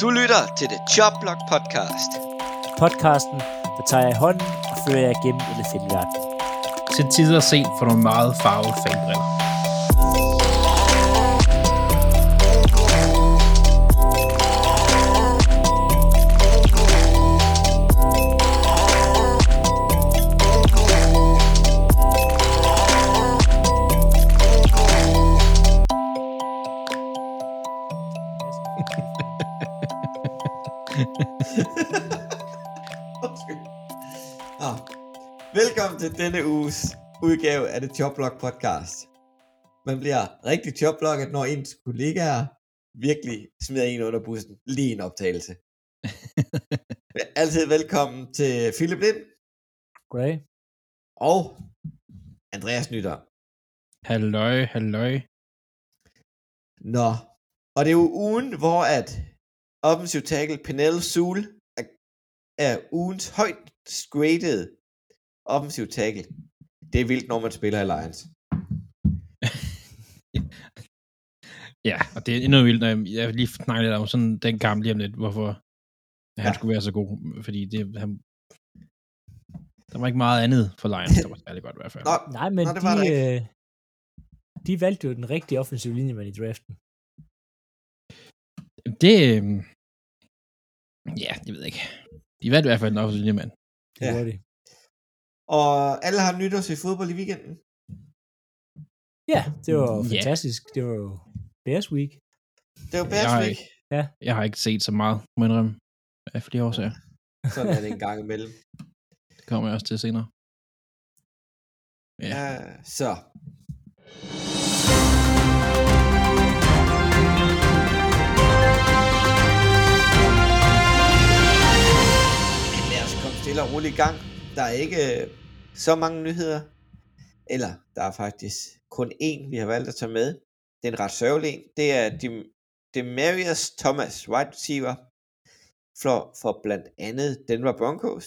Du lytter til The Jobblock Podcast. Podcasten, der tager jeg i hånden og fører jer gennem elefantverden. Til tider set for nogle meget farvede fanbriller. Velkommen til denne uges udgave af det Jobblock podcast. Man bliver rigtig jobblocket, når ens kollegaer virkelig smider en under bussen lige en optagelse. Altid velkommen til Philip Lind Gray? og Andreas Nytter. Halløj, halløj. Nå, og det er jo ugen, hvor at offensiv tackle Penel Sul er, er ugens højt graded offensiv tackle. Det er vildt, når man spiller i Lions. Ja, og det er endnu vildt, når jeg, jeg lige snakke lidt om sådan den kamp lige om lidt, hvorfor han Ja. skulle være så god. Fordi det, han, der var ikke meget andet for Lions, der var særlig godt i hvert fald. Nå, Nej, men Nå, det de, var ikke. øh, de valgte jo den rigtige offensive linjemand i draften. Det, øhm, ja, jeg ved ikke. De valgte i hvert fald en offensiv linjemand. Det Ja. ja. de. Og alle har nyt at se fodbold i weekenden. Ja, det var Ja. fantastisk. Det var jo Bears Week. Det jo Bears Jeg- Week. Jeg har ikke set så meget, må jeg indrømme, af flere årsager. Sådan er det en gang imellem. Det kommer jeg også til senere. Ja. Ja, så. Lad os komme stille og roligt i gang. Der er ikke øh, så mange nyheder. Eller, der er faktisk kun én, vi har valgt at tage med. Det er en ret sørgelig en. Det er Dem- Demarius Thomas, wide receiver, for, for blandt andet Denver Broncos,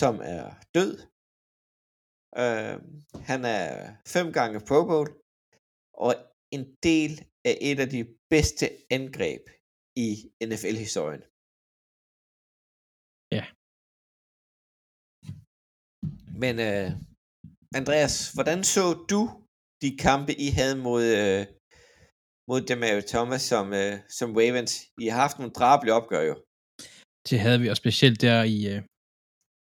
som er død. Øh, han er fem gange Pro Bowl, og en del af et af de bedste angreb i NFL-historien. Men øh, Andreas, hvordan så du de kampe, I havde mod, øh, mod Demario Thomas som, øh, som Ravens? I har haft nogle drabelige opgør jo. Det havde vi, og specielt der i øh, uh,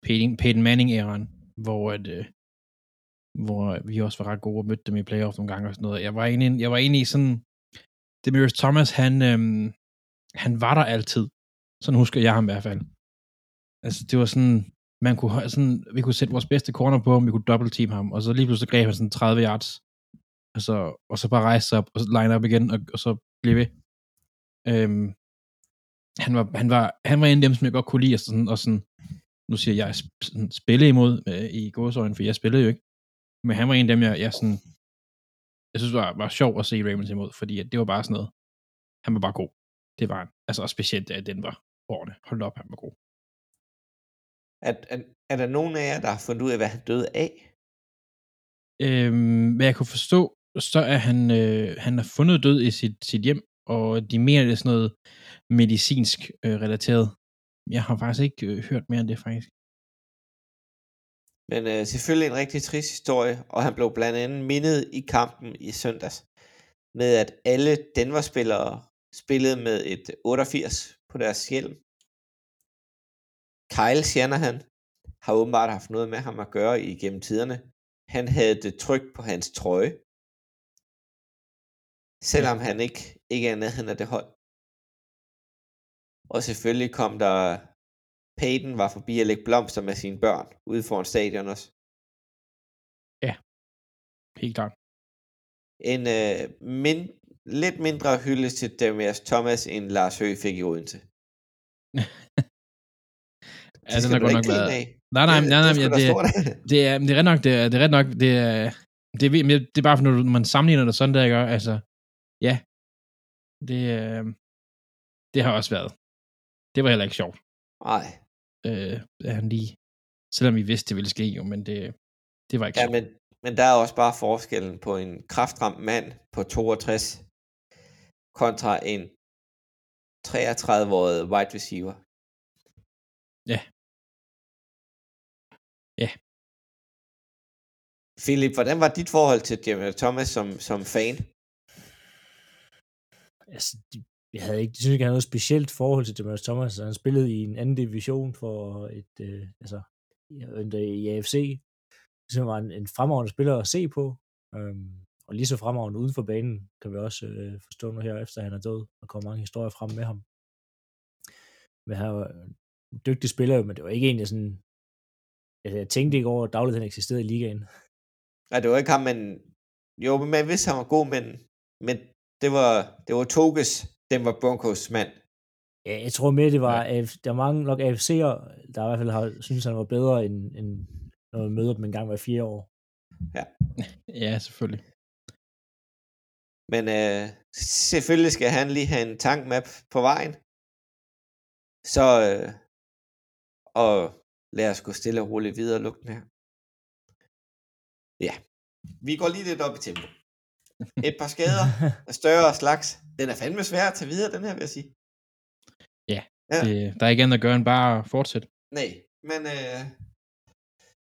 Peyton, Peyton Manning-æraen, hvor, at, uh, hvor øh, vi også var ret gode og mødte dem i playoff nogle gange og sådan noget. Jeg var egentlig, jeg var egentlig i sådan, Demarius Thomas, han, øhm, han var der altid. Sådan husker jeg ham i hvert fald. Altså, det var sådan, man kunne, sådan, vi kunne sætte vores bedste corner på ham, vi kunne double team ham, og så lige pludselig greb han sådan 30 yards, og så, og så bare rejse sig op, og så line op igen, og, og så blive ved. Øhm, han var, han var, han var en af dem, som jeg godt kunne lide, og sådan, og sådan nu siger jeg, sådan, spille imod øh, i gåsøjne, for jeg spillede jo ikke, men han var en af dem, jeg, jeg sådan, jeg synes, var, var sjov at se Ravens imod, fordi at det var bare sådan noget, han var bare god. Det var han. Altså, og specielt der den var årene. Hold op, han var god. Er, er, er der nogen af jer, der har fundet ud af, hvad han døde af? Øhm, hvad jeg kunne forstå, så er han, øh, han er fundet død i sit, sit hjem, og de mener, det er sådan noget medicinsk øh, relateret. Jeg har faktisk ikke øh, hørt mere end det, faktisk. Men øh, selvfølgelig en rigtig trist historie, og han blev blandt andet mindet i kampen i søndags, med at alle Denver-spillere spillede med et 88 på deres hjelm. Kyle Shanahan har åbenbart haft noget med ham at gøre igennem tiderne. Han havde det trykt på hans trøje, selvom han ikke, ikke er nærheden af det hold. Og selvfølgelig kom der Peyton var forbi at lægge blomster med sine børn ude foran stadion også. Helt klart. En øh, min, lidt mindre hylde til Damias Thomas, end Lars Høgh fik i Odense. Ja, den har godt nok været... Af. Nej, nej, Det- nej, nej, det er ja, det, det er, det er ret nok, det er, det er ret nok, det er, det er, det er bare, for, når man sammenligner det sådan der, ikke? Altså, ja, det, øh, det har også været. Det var heller ikke sjovt, Nej, øh, han lige, selvom vi vidste, det ville ske jo, men det, det var ikke ja, sjovt. men, men der er også bare forskellen på en kraftramt mand på 62 kontra en 33-årige wide receiver. Ja. Philip, hvordan var dit forhold til Jamie Thomas som, som fan? Altså, jeg havde ikke, jeg synes ikke, jeg havde noget specielt forhold til Demarcus Thomas. Altså, Han spillede i en anden division for et, øh, altså, i- i AFC. Så var en, en fremragende spiller at se på. Øhm, og lige så fremragende uden for banen, kan vi også øh, forstå nu her, efter han er død. Der kommer mange historier frem med ham. Men han var en dygtig spiller, men det var ikke en, jeg sådan... Altså, jeg tænkte ikke over, at dagligt han eksisterede i ligaen. Nej, det var ikke ham, men... Jo, men man vidste, han var god, men, men det var, det var Toges, den var Broncos mand. Ja, jeg tror mere, det var, ja. der er mange nok AFC'er, der i hvert fald har, synes, han var bedre, end, end når man møder dem en gang hver fire år. Ja, selvfølgelig. Men øh, selvfølgelig skal han lige have en tankmap på vejen. Så, øh, og lad os gå stille og roligt videre og lukke den her. Ja, vi går lige lidt op i tempo. Et par skader af større slags. Den er fandme svær at tage videre, den her, vil jeg sige. Ja. Ja. Det, der er ikke andet at gøre end bare at fortsætte. Nej, men øh,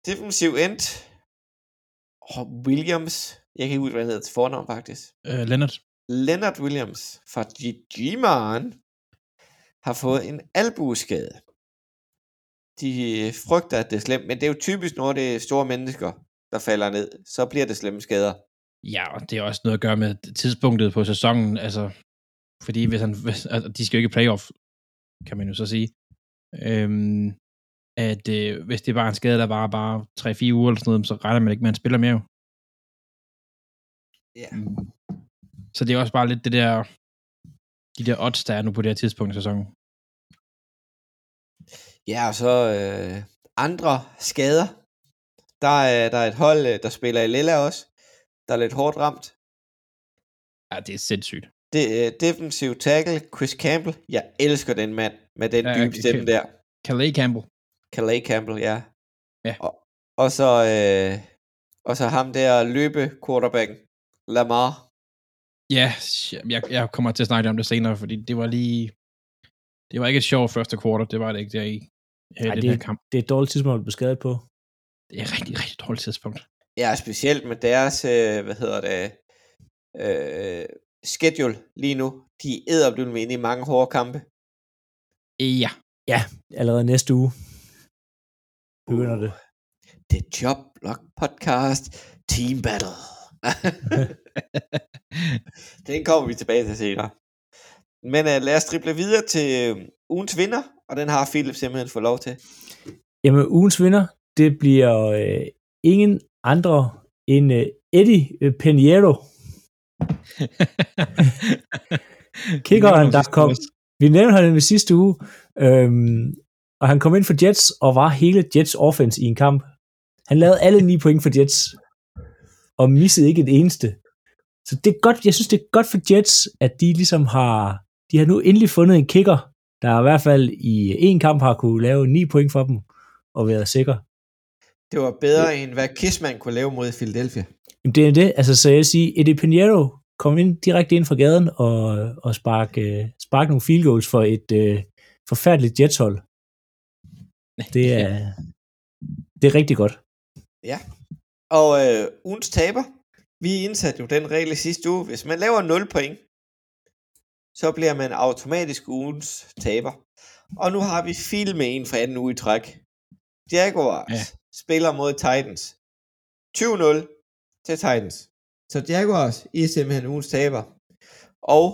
defensiv end. Williams. Jeg kan ikke huske, hvad han hedder til fornavn, faktisk. Øh, Leonard. Leonard Williams fra G-Man har fået en albueskade. De frygter, at det er slemt, men det er jo typisk, når det er store mennesker, der falder ned. Så bliver det slemme skader. Ja, og det er også noget at gøre med tidspunktet på sæsonen. Altså, fordi hvis han, hvis, altså, de skal jo ikke i playoff, kan man jo så sige. Øhm, at øh, hvis det er bare en skade, der bare bare 3-4 uger eller sådan noget, så regner man ikke med, at han spiller mere jo. Ja. Så det er også bare lidt det der, de der odds, der er nu på det her tidspunkt i sæsonen. Ja, og så øh, andre skader. Der er, der er et hold, øh, der spiller i Lilla også, der er lidt hårdt ramt. Ja, det er sindssygt. Det er defensive tackle, Chris Campbell. Jeg elsker den mand med den Ja, dybe stemme der. Calais Campbell. Calais Campbell, ja. Ja. Og, og så øh, og så ham der løbe quarterbacken, Lamar. Ja, jeg, jeg kommer til at snakke om det senere, fordi det var lige... Det var ikke et sjovt første quarter, det var det ikke der i øh, Ej, den det, her kamp. det er et dårligt tidspunkt at blive skadet på. Det er et rigtig, rigtig dårligt tidspunkt. Ja, specielt med deres, øh, hvad hedder det, øh, schedule lige nu. De æder blevet inde i mange hårde kampe. Ja. Ja, allerede næste uge begynder det. Det er Jobblock Podcast Team Battle. Den kommer vi tilbage til senere. Men uh, lad os drible videre til uh, ugens vinder, og den har Philip simpelthen fået lov til. Jamen, ugens vinder, det bliver øh, ingen andre end øh, Eddie øh, Peniero. Kickeren, der kom, vi nævnte ham i sidste uge, øhm, og han kom ind for Jets, og var hele Jets offense i en kamp. Han lavede alle ni point for Jets, og missede ikke et eneste. Så det er godt, jeg synes, det er godt for Jets, at de ligesom har, de har nu endelig fundet en kicker, der i hvert fald i en kamp har kunne lave ni point for dem, og være sikker. Det var bedre end hvad Kissman kunne lave mod Philadelphia. Jamen, det er det, altså så jeg siger, Eddie Pinheiro kom ind direkte ind fra gaden og, og spark, øh, spark nogle field goals for et øh, forfærdeligt Jets-hold. Det er, det er rigtig godt. Ja. Og øh, ugens taber, vi indsatte jo den regel i sidste uge. Hvis man laver 0 point, så bliver man automatisk ugens taber. Og nu har vi filmet en fra anden uge i træk. Jaguars ja. Spiller mod Titans. 20-0 til Titans. Så Jaguars, I er simpelthen ugens taber. Og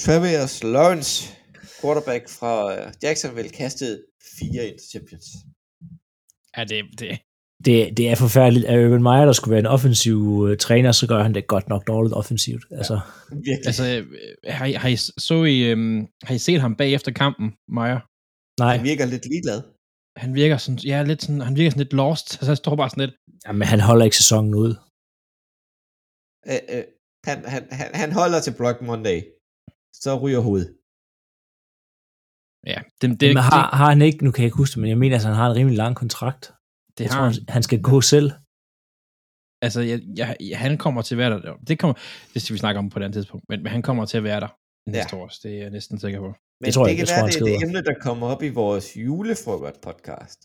Travis Lawrence, quarterback fra øh, Jacksonville, kastede fire interceptions. Ja, det, det, Det, det er forfærdeligt. At Urban Meyer, der skulle være en offensiv øh, træner, så gør han det godt nok dårligt offensivt. Altså, Virkelig. altså, øh, har, I, har, I, så I, øhm, har I set ham bag efter kampen, Meyer? nej, Han virker lidt ligeglad. Han virker sådan, ja, lidt sådan, han virker sådan lidt lost. Altså, han står bare sådan lidt, jamen, han holder ikke sæsonen ud. Øh, øh, han, han, han, han holder til Block Monday. Så ryger hovedet. ja, det, det, Men har, har han ikke, nu kan jeg ikke huske det, men jeg mener, at han har en rimelig lang kontrakt. det, Jeg det tror, har han, han skal gå selv. Altså, jeg, jeg, jeg, han kommer til at være der. Det, kommer, det skal vi snakke om på et andet tidspunkt, men, men han kommer til at være der. næste år. Det er jeg næsten sikker på. Men Det tror jeg det ikke, kan jeg tror, være, han det er et skriver. emne, der kommer op i vores julefrokost-podcast,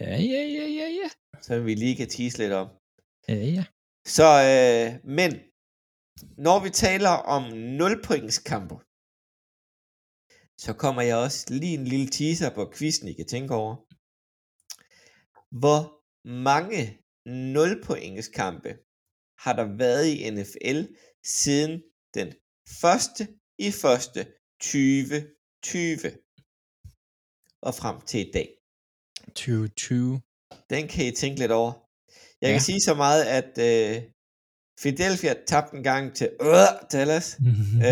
Ja, ja, ja, ja, ja. som vi lige kan tease lidt om. Ja, ja. Så, øh, men, når vi taler om 0 points kampe, så kommer jeg også lige en lille teaser på quizzen, I kan tænke over. Hvor mange 0 points kampe har der været i NFL siden den første i første 2020 og frem til i dag? 2020. Den kan I tænke lidt over. Jeg Ja. kan sige så meget, at øh, Philadelphia tabte en gang til øh, Dallas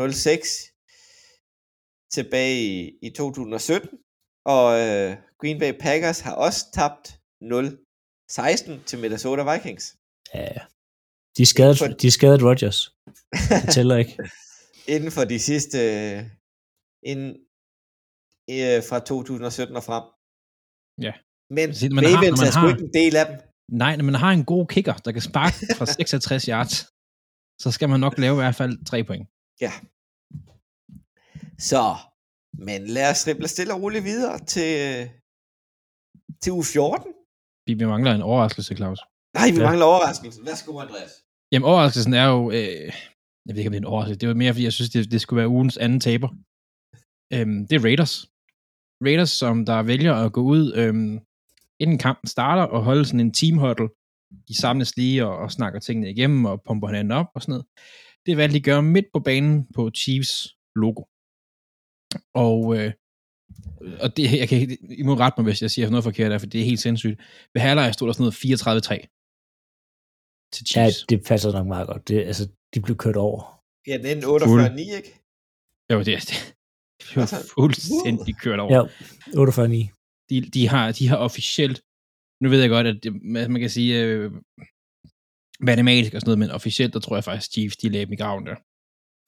øh, 06 tilbage i, i 2017, og øh, Green Bay Packers har også tabt 0-16 til Minnesota Vikings. ja, de skadet, For- de skadet Rodgers. Det tæller ikke. Inden for de sidste, inden, øh, fra 2017 og frem. Ja. Men Sige, man har- Ravens man er sgu har- ikke en del af dem. Nej, når man har en god kicker, der kan sparke fra 66 yards, så skal man nok lave i hvert fald 3 point. Ja. Så, men lad os drible stille og roligt videre til, øh, til u 14. Vi vi mangler en overraskelse, Claus. Nej, vi Ja. mangler overraskelse. Værsgo, Andreas. Jamen, overraskelsen er jo... Øh, jeg ved ikke, om det er en overraskelse. Det var mere, fordi jeg synes, det, det skulle være ugens anden taber. Øhm, det er Raiders. Raiders, som der vælger at gå ud, øhm, inden kampen starter, og holde sådan en team huddle. De samles lige og, og snakker tingene igennem, og pumper hinanden op og sådan noget. Det valgte de at gøre midt på banen på Chiefs logo. Og, øh, og det, jeg kan, ikke- I må rette mig, hvis jeg siger noget forkert, der, for det er helt sindssygt. Ved halvleg stod der sådan noget 34-3 til Ja, Chiefs. det passer nok meget godt. Det, altså, de blev kørt over. Ja, den er 48-9, ikke? Jo, det er det. Det var Altså, fuldstændig kørt over. Ja, 48 De, de, har, de har officielt, nu ved jeg godt, at det, man kan sige øh, matematisk og sådan noget, men officielt, der tror jeg faktisk, Chiefs, de lagde dem i graven der.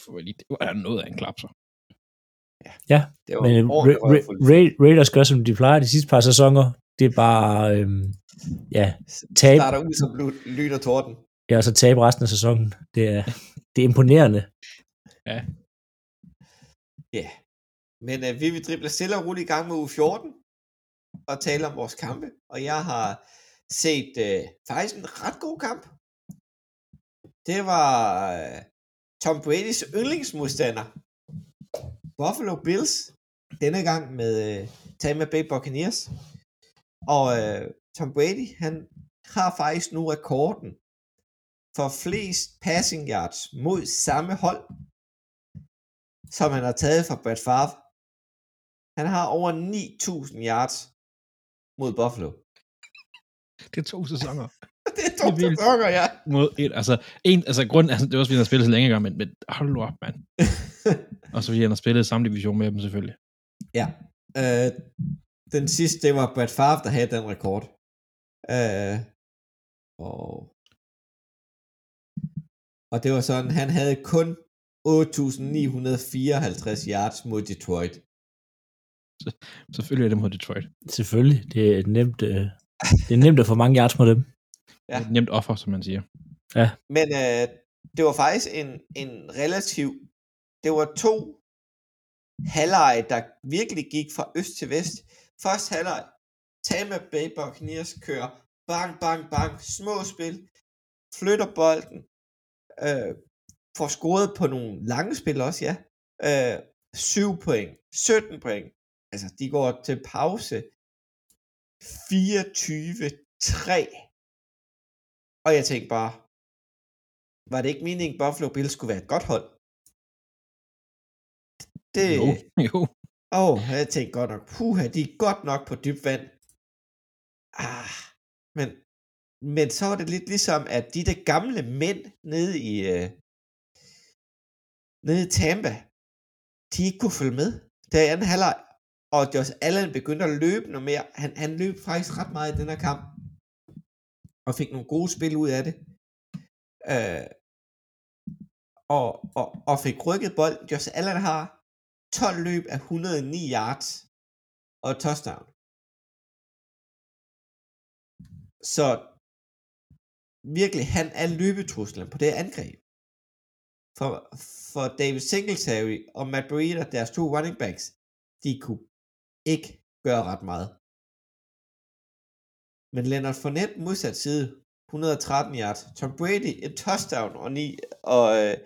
Fordi det var noget af en klapser. Det var Men Ra- Ra-. Ra- Raiders gør, som de plejer de sidste par sæsoner. Det er bare, øhm, ja, tab. Starter ud som lyn og torden. ja, og så tabe resten af sæsonen. Det er, det er imponerende. Ja. Men øh, vi vil drible stille og roligt i gang med uge 14 og tale om vores kampe. Og jeg har set øh, faktisk en ret god kamp. Det var øh, Tom Brady's yndlingsmodstander. Buffalo Bills. Denne gang med øh, Tampa Bay Buccaneers. Og øh, Tom Brady, han har faktisk nu rekorden for flest passing yards mod samme hold som han har taget fra Brad Favre. Han har over 9.000 yards mod Buffalo. Det er to sæsoner. det er to Det er sæsoner, ja. Mod et, altså, en, altså grund, altså, det var også, fordi han har spillet så længe gang, men, men hold nu op, mand. Og så fordi han har spillet samme division med dem, selvfølgelig. ja. Øh, den sidste, det var Brett Favre, der havde den rekord. Øh, og, og det var sådan, han havde kun 8.954 yards mod Detroit. Selvfølgelig er det mod Detroit. Selvfølgelig. Det er nemt, øh, det er nemt at få mange yards mod dem. Ja. Et nemt offer, som man siger. Men øh, det var faktisk en, en relativ... Det var to halvleje, der virkelig gik fra øst til vest. Først halvleg, Tampa Bay Buccaneers kører bang, bang, bang, små spil, flytter bolden, øh, får scoret på nogle lange spil også, ja. Øh, 7 point, 17 point. Altså, de går til pause 24-3. Og jeg tænkte bare, var det ikke meningen, at Buffalo Bills skulle være et godt hold? Det, Jo, jo. Åh, oh, jeg tænkte godt nok, puha, de er godt nok på dyb vand. Ah, men, men så var det lidt ligesom, at de der gamle mænd nede i, øh, nede i Tampa, de ikke kunne følge med. Der i anden halvleg, og Josh Allen begyndte at løbe noget mere. Han, han løb faktisk ret meget i den her kamp, og fik nogle gode spil ud af det. Øh, og, og, og fik rykket bold. Josh Allen har 12 løb af 109 yards og touchdown. Så virkelig, han er løbetruslen på det angreb. for, for David Singletary og Matt Breida, deres to running backs, de kunne ikke gøre ret meget. Men Leonard Fournette modsat side, 113 yards. Tom Brady et touchdown og, 9, og, øh,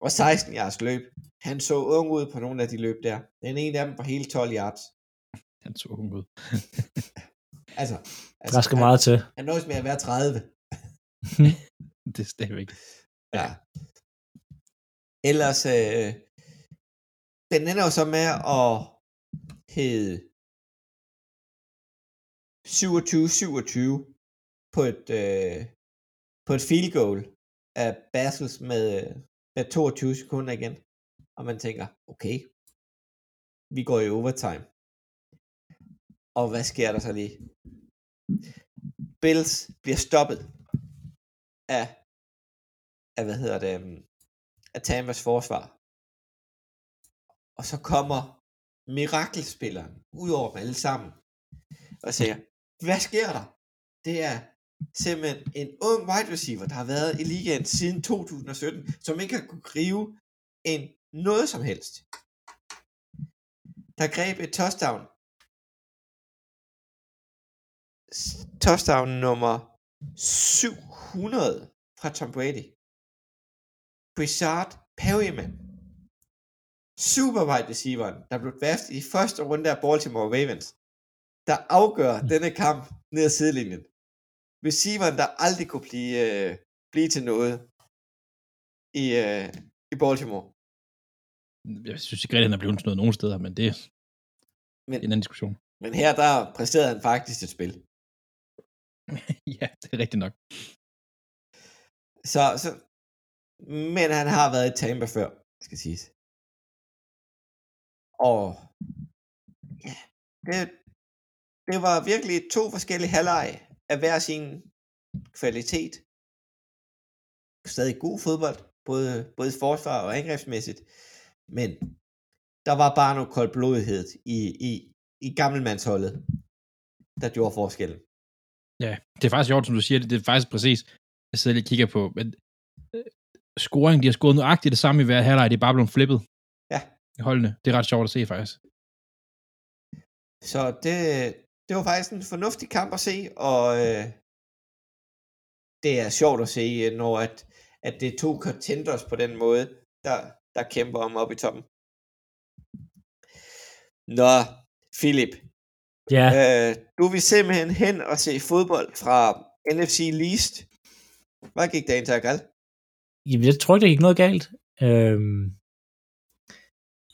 og 16 yards løb. Han så ung ud på nogle af de løb der. Den ene af dem var hele 12 yards. Han så ung ud. Altså, altså Der skal meget til. Han, han nås med at være 30. det er stadigvæk. Ja. Ellers, øh, den ender jo så med at hed 27-27 på et, øh, på et field goal af Basels med, med 22 sekunder igen. Og man tænker, okay, vi går i overtime. Og hvad sker der så lige? Bills bliver stoppet af, af hvad hedder det, af Tamas forsvar. Og så kommer mirakelspilleren ud over dem alle sammen og siger, hvad sker der? Det er simpelthen en ung wide receiver, der har været i ligaen siden 2017, som ikke har kunne gribe en noget som helst. Der greb et touchdown. Touchdown nummer 700 fra Tom Brady. Brichard Perryman. Super wide receiveren, der blev værst i første runde af Baltimore Ravens, der afgør denne kamp ned ad sidelinjen. Receiveren, der aldrig kunne blive, øh, blive til noget i, øh, i Baltimore. Jeg synes ikke rigtig, han er blevet til noget nogen steder, men det er Men, en anden diskussion. men her, der præsterede han faktisk et spil. ja, det er rigtigt nok. Så, så, men han har været i Tampa før, skal siges. Og ja, det, det var virkelig to forskellige halvleje af hver sin kvalitet. Stadig god fodbold, både, både i forsvar og angrebsmæssigt. Men der var bare noget koldblodighed i, i, i gammelmandsholdet, der gjorde forskellen. Ja, det er faktisk sjovt, som du siger, det, det er faktisk præcis, jeg sidder lige og kigger på, men øh, scoring, de har scoret nøjagtigt det samme i hver halvleg, det er bare blevet flippet. Holdene. Det er ret sjovt at se, faktisk. Så det, det var faktisk en fornuftig kamp at se, og øh, det er sjovt at se, øh, når at, at det er to contenders på den måde, der, der kæmper om op i toppen. Nå, Philip, Ja, øh, du vil simpelthen hen og se fodbold fra NFC Least. Hvad gik dagen til at galt? Jamen, jeg tror ikke, der gik noget galt. Øhm,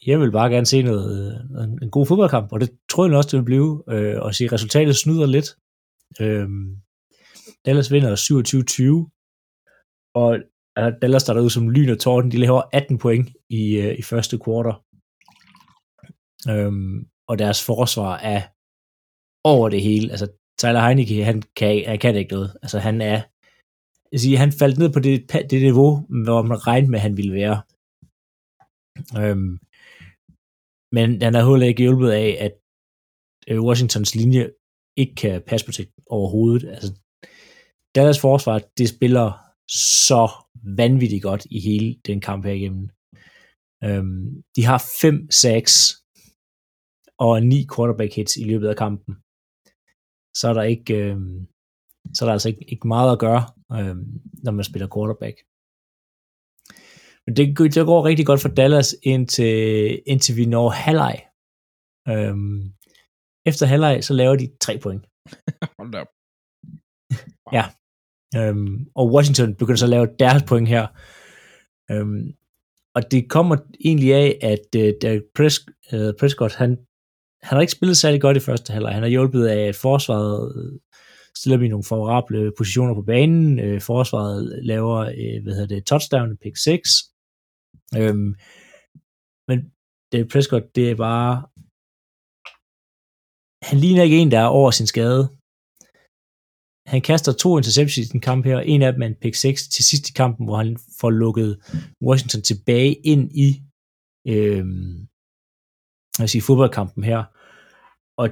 jeg vil bare gerne se noget, øh, en, en god fodboldkamp, og det tror jeg også, det vil blive. Øh, og se, resultatet snyder lidt. Øh, Dallas vinder 27-20, og altså, Dallas starter ud som lyn og torden. De laver 18 point i, øh, i første kvartal. Øh, og deres forsvar er over det hele. Altså, Tyler Heineke, han kan, han kan ikke noget. Altså, han er jeg siger, han faldt ned på det, det niveau, hvor man regnede med, at han ville være. Øhm, men han er heller ikke hjulpet af, at øh, Washingtons linje ikke kan passe på sig overhovedet. Altså, Dallas forsvar, det spiller så vanvittigt godt i hele den kamp her igennem. Øhm, de har fem sacks og ni quarterback hits i løbet af kampen. Så er der ikke, øhm, så er der altså ikke, ikke meget at gøre, øhm, når man spiller quarterback. Men det, det går rigtig godt for Dallas, indtil, indtil vi når halvleg. Øhm, efter halvleg, så laver de tre point. Hold da op. Ja. Øhm, og Washington begynder så at lave deres point her. Øhm, og det kommer egentlig af, at uh, Derek Pres- uh, Prescott, han, han har ikke spillet særlig godt i første halvleg. Han har hjulpet af, at forsvaret øh, stiller dem i nogle favorable positioner på banen. Øh, forsvaret laver, øh, hvad hedder det, touchdown, pick 6. Øhm, men Derek Prescott, det er bare... Han ligner ikke en, der er over sin skade han kaster to interceptions i den kamp her, en af dem er en pick 6 til sidst i kampen, hvor han får lukket Washington tilbage ind i øh, jeg sige, fodboldkampen her. Og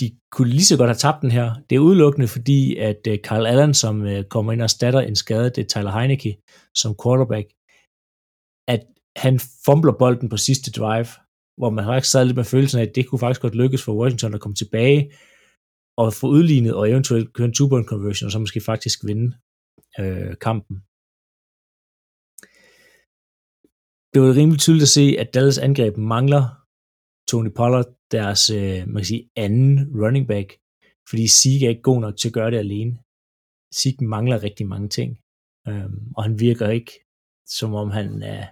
de kunne lige så godt have tabt den her. Det er udelukkende fordi, at øh, Carl Allen, som øh, kommer ind og erstatter en skade, det er øh, Tyler Heineke som quarterback, at han fumbler bolden på sidste drive, hvor man faktisk sad lidt med følelsen af, at det kunne faktisk godt lykkes for Washington at komme tilbage og få udlignet og eventuelt køre en two-point conversion, og så måske faktisk vinde øh, kampen. Det var rimelig tydeligt at se, at Dallas angreb mangler Tony Pollard, deres øh, man kan sige, anden running back, fordi Zeke er ikke god nok til at gøre det alene. Zeke mangler rigtig mange ting, øh, og han virker ikke, som om han er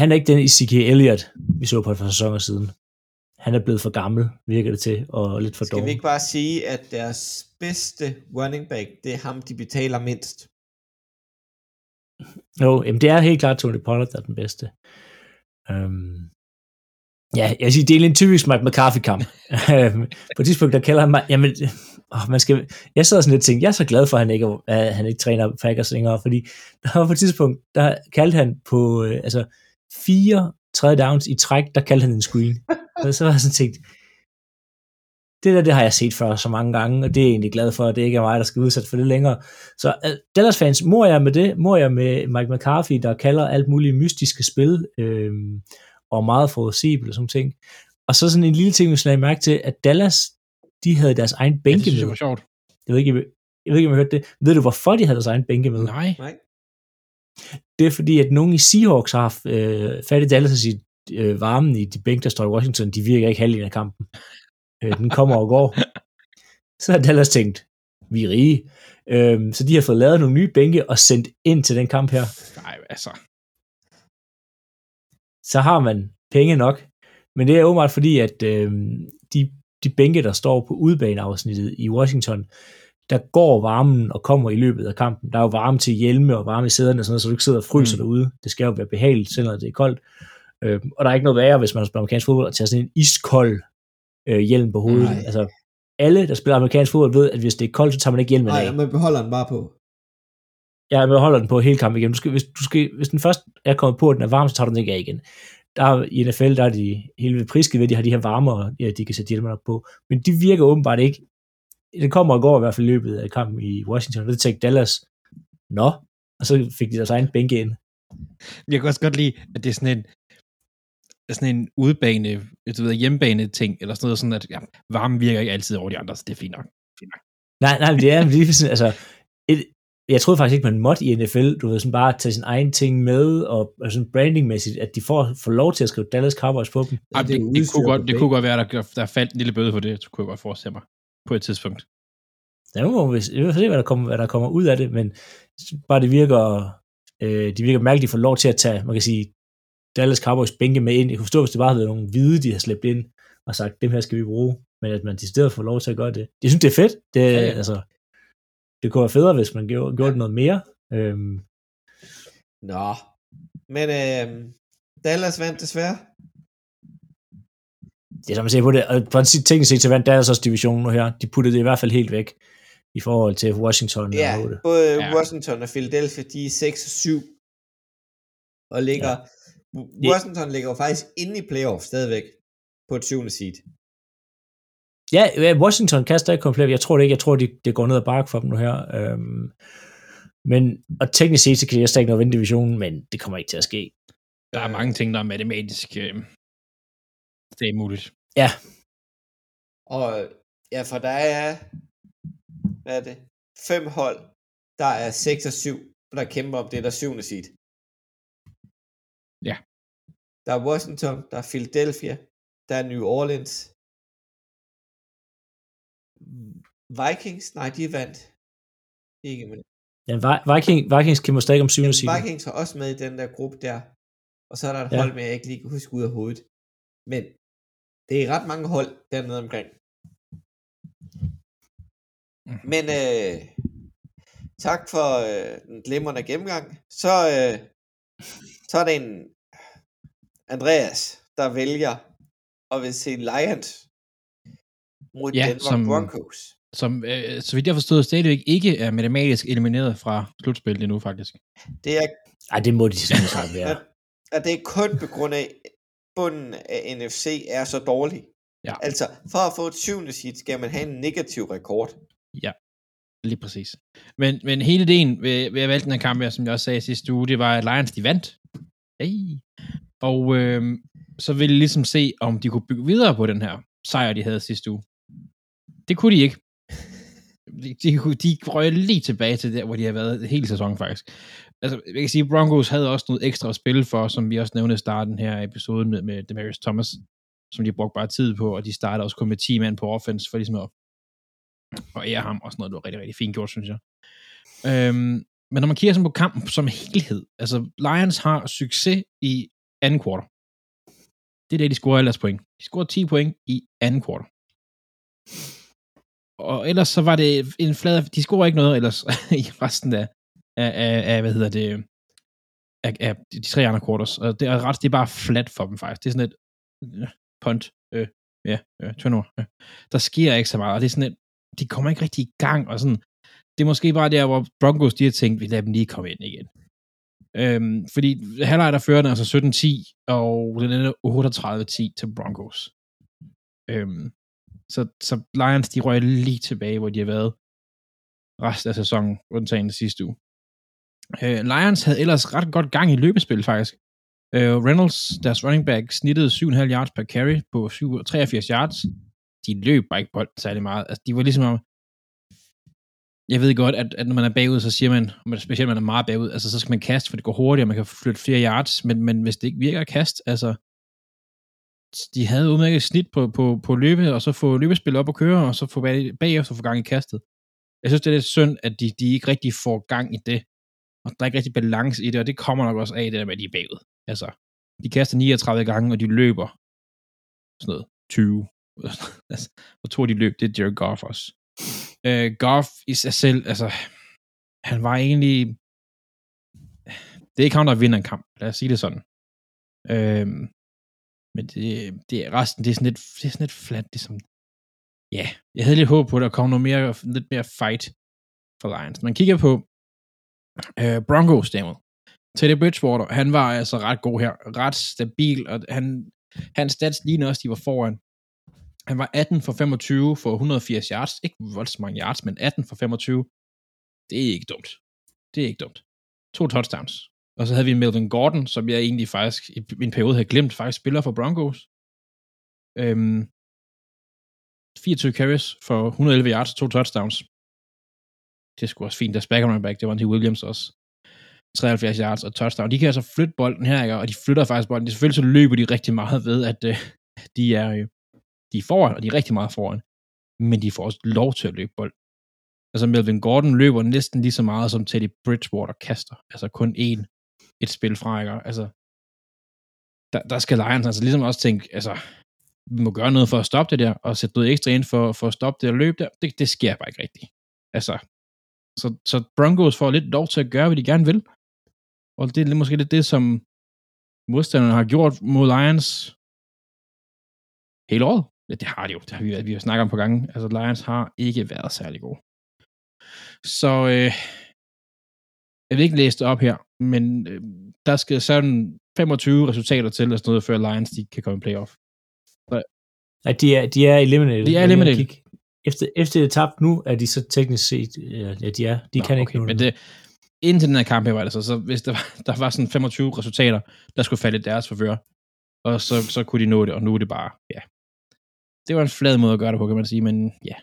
han er ikke den Ezekiel Elliott, vi så på et par sæsoner siden. Han er blevet for gammel, virker det til, og lidt for Skal dårlig. vi ikke bare sige, at deres bedste running back, det er ham, de betaler mindst? Jo, jamen det er helt klart Tony Pollard, der er den bedste. Um, ja, jeg vil sige, det er en typisk Mike McCarthy-kamp. Øhm, på et tidspunkt, der kalder han mig, jamen, åh, man skal, jeg sad sådan lidt og tænkte, jeg er så glad for, at han ikke, at han ikke træner Packers længere, fordi der var på et tidspunkt, der kaldte han på, øh, altså, fire tredje downs i træk, der kaldte han en screen. og så var jeg sådan tænkt, det der, det har jeg set før så mange gange, og det er jeg egentlig glad for, at det ikke er mig, der skal udsætte for det længere. Så øh, uh, Dallas fans, mor jeg med det, mor jeg med Mike McCarthy, der kalder alt muligt mystiske spil, øh, og meget forudsigeligt og sådan ting. Og så sådan en lille ting, vi skal mærke til, at Dallas, de havde deres egen Ja, bænke det synes jeg var sjovt. Jeg ved ikke, jeg ved ikke, om I hørte det. Ved du, hvorfor de havde deres egen bænke med? Nej. Nej. Det er fordi, at nogen i Seahawks har haft øh, fat i Dallas og sige, øh, varmen i de bænke, der står i Washington, de virker ikke halvdelen af kampen. Øh, den kommer og går. Så har Dallas tænkt, vi er rige. Øh, så de har fået lavet nogle nye bænke og sendt ind til den kamp her. Nej, altså. Så har man penge nok. Men det er åbenbart fordi, at øh, de, de bænke, der står på udbaneafsnittet i Washington, der går varmen og kommer i løbet af kampen. Der er jo varme til hjelme og varme i sæderne, og sådan noget, så du ikke sidder og fryser Mm. derude. Det skal jo være behageligt, selvom det er koldt. Øh, og der er ikke noget værre, hvis man spiller amerikansk fodbold, at tage sådan en iskold øh, hjelm på hovedet. Nej. Altså, alle, der spiller amerikansk fodbold, ved, at hvis det er koldt, så tager man ikke hjelmen af. Nej, man beholder den bare på. Ja, men holder den på hele kampen igen. Du skal, hvis, du skal, hvis den først er kommet på, at den er varm, så tager du den ikke af igen. Der er, I NFL, der er de hele ved priske ved, de har de her varmere, ja, de kan sætte hjelmerne op på. Men de virker åbenbart ikke. Den kommer og går i hvert fald i løbet af kampen i Washington, og det tænkte Dallas, nå, og så fik de deres egen bænke ind. Jeg kan også godt lide, at det er sådan en, sådan en udbane, du ved, hjemmebane ting, eller sådan noget, sådan at ja, varmen virker ikke altid over de andre, så det er fint nok. Nej, nej, men det er lige sådan, altså, et, jeg troede faktisk ikke, man måtte i NFL, du ved, sådan bare tage sin egen ting med, og, sådan brandingmæssigt, at de får, får lov til at skrive Dallas Cowboys på dem. Ja, det det, det, det, kunne godt, det kunne godt være, der, der faldt en lille bøde for det, så kunne jeg godt forestille mig på et tidspunkt. Ja, nu må vi vi får se, hvad der, kommer, hvad der kommer ud af det, men bare det virker, øh, det virker mærkeligt, at de får lov til at tage, man kan sige, Dallas Cowboys bænke med ind. Jeg kunne forstå, hvis det bare havde været nogle hvide, de har slæbt ind og sagt, dem her skal vi bruge, men at man i stedet får lov til at gøre det. Jeg synes, det er fedt. Det, ja. ja. Altså, det kunne være federe, hvis man gjorde, gjorde noget mere. Øhm, Nå. Men øh, Dallas vandt desværre. det er som man ser på det, og på en sit teknisk set, så vandt Dallas også divisionen nu her. De puttede det i hvert fald helt væk i forhold til Washington Ja, og 8. både Ja. ja. Washington og Philadelphia, de er 6 og 7. Og ligger, ja. Washington ligger jo faktisk inde i playoff stadigvæk på et syvende seed. Ja, ja, Washington kan stadig komme flere. Jeg tror det ikke. Jeg tror, det, det går ned ad bakke for dem nu her. Øhm, men, og teknisk set, så kan jeg stadig nå vinde divisionen, men det kommer ikke til at ske. Der er mange ting, der er matematisk. Øh, det er muligt. Og ja, for der er, hvad er det, fem hold, der er 6 og 7, der kæmper om det der syvende seed. Ja. Der er Washington, der er Philadelphia, der er New Orleans. Vikings, nej, de vandt. Ikke, men Ja, Vi- Viking, Vikings kæmper stadig om syvende Jamen, side. Vikings er også med i den der gruppe der. Og så er der et Ja. ja. hold med, jeg ikke lige kan huske ud af hovedet. Men det er ret mange hold dernede omkring. Mhm. Men øh, tak for øh, den glimrende gennemgang. Så, øh, så er det en Andreas, der vælger at vil se Lions mod Ja, Denver som- Broncos. Som, øh, så vidt jeg forstod, stadigvæk ikke er matematisk elimineret fra slutspillet endnu, faktisk. Det er Ej, det må de simpelthen være. at det er kun på grund af, bunden af NFC er så dårlig. Ja. Altså, for at få et syvende seed, skal man have en negativ rekord. Lige præcis. Men, men hele ideen ved, ved at valgte den her kamp her, som jeg også sagde sidste uge, det var, at Lions de vandt. Hey. Og øh, så ville de ligesom se, om de kunne bygge videre på den her sejr, de havde sidste uge. Det kunne de ikke. De, de, kunne- de røg lige tilbage til der, hvor de har været hele sæsonen faktisk. Altså, jeg kan sige, Broncos havde også noget ekstra at spille for, som vi også nævnte i starten her af episoden med, med Demarius Thomas, som de brugte bare tid på, og de startede også kun med 10 mand på offense, for ligesom at og ære ham og sådan noget, det var rigtig, rigtig fint gjort, synes jeg. Øhm, men når man kigger sådan på kampen som helhed, altså Lions har succes i anden kvartal. Det er det, de scorer alle deres point. De scorer 10 point i anden kvartal. Og ellers så var det en flad, de scorer ikke noget ellers i resten af, af, af, af hvad hedder det, af, af de tre andre quarters. Og det er ret, det er bare flat for dem faktisk. Det er sådan et øh, punt, øh, ja, øh, turnover. Øh. Der sker ikke så meget, og det er sådan et, de kommer ikke rigtig i gang, og sådan, det er måske bare der, hvor Broncos, de har tænkt, vi lader dem lige komme ind igen. Øhm, fordi halvleg der fører den altså 17-10, og den ender 38-10 til Broncos. Øhm, så, så Lions, de røg lige tilbage, hvor de har været resten af sæsonen, undtagen det sidste uge. Øh, Lions havde ellers ret godt gang i løbespil, faktisk. Øh, Reynolds, deres running back, snittede 7,5 yards per carry på 7, 83 yards. De løb bare ikke bolden særlig meget. Altså, de var ligesom om, jeg ved godt, at, at når man er bagud, så siger man, man specielt når man er meget bagud, altså så skal man kaste, for det går hurtigere, man kan flytte flere yards, men, men hvis det ikke virker at kaste, altså, de havde udmærket snit på, på, på løbe, og så få løbespil op og køre, og så få bag, bagefter få gang i kastet. Jeg synes, det er lidt synd, at de, de ikke rigtig får gang i det, og der er ikke rigtig balance i det, og det kommer nok også af det der med, at de er bagud. Altså, de kaster 39 gange, og de løber sådan noget 20. altså, og to af de løb, det er Jared Goff også. Øh, Goff i sig selv, altså, han var egentlig, det er ikke ham, der vinder en kamp, lad os sige det sådan. Øhm, men det, det resten, det er sådan lidt, det er sådan lidt flat, ligesom, ja, jeg havde lidt håb på, at der kom noget mere, lidt mere fight for Lions. Man kigger på øh, Broncos derimod. Teddy Bridgewater, han var altså ret god her, ret stabil, og han, hans stats lignede også, de var foran. Han var 18 for 25 for 180 yards. Ikke voldsomt mange yards, men 18 for 25. Det er ikke dumt. Det er ikke dumt. To touchdowns. Og så havde vi Melvin Gordon, som jeg egentlig faktisk i en periode havde glemt, faktisk spiller for Broncos. Øhm, 24 carries for 111 yards og to touchdowns. Det skulle også fint. der back running back, det var T. Williams også. 73 yards og touchdown. De kan altså flytte bolden her, ikke? og de flytter faktisk bolden. De, selvfølgelig så løber de rigtig meget ved, at øh, de er øh, de er foran, og de er rigtig meget foran. Men de får også lov til at løbe bold. Altså Melvin Gordon løber næsten lige så meget, som Teddy Bridgewater kaster. Altså kun én, et spil fra, ikke? Altså, der, der skal Lions altså ligesom også tænke, altså, vi må gøre noget for at stoppe det der, og sætte noget ekstra ind for, for at stoppe det og løbe der. Det, det sker bare ikke rigtigt. Altså, så, så Broncos får lidt lov til at gøre, hvad de gerne vil. Og det er måske lidt det, som modstanderne har gjort mod Lions hele året. Ja, det har de jo. Det har vi, vi har snakket om på gange. Altså, Lions har ikke været særlig gode. Så øh, jeg vil ikke læse det op her, men øh, der skal sådan 25 resultater til, eller sådan noget, før Lions de kan komme i playoff. Nej, de er, de er eliminated. De er eliminated. Efter, efter det er tabt nu, er de så teknisk set, ja, de er, de Nå, kan ikke okay, nu. men det, indtil den her kamp her var det så, så hvis der var, der var sådan 25 resultater, der skulle falde i deres forvør, og så, så kunne de nå det, og nu er det bare, ja. Det var en flad måde at gøre det på, kan man sige, men ja.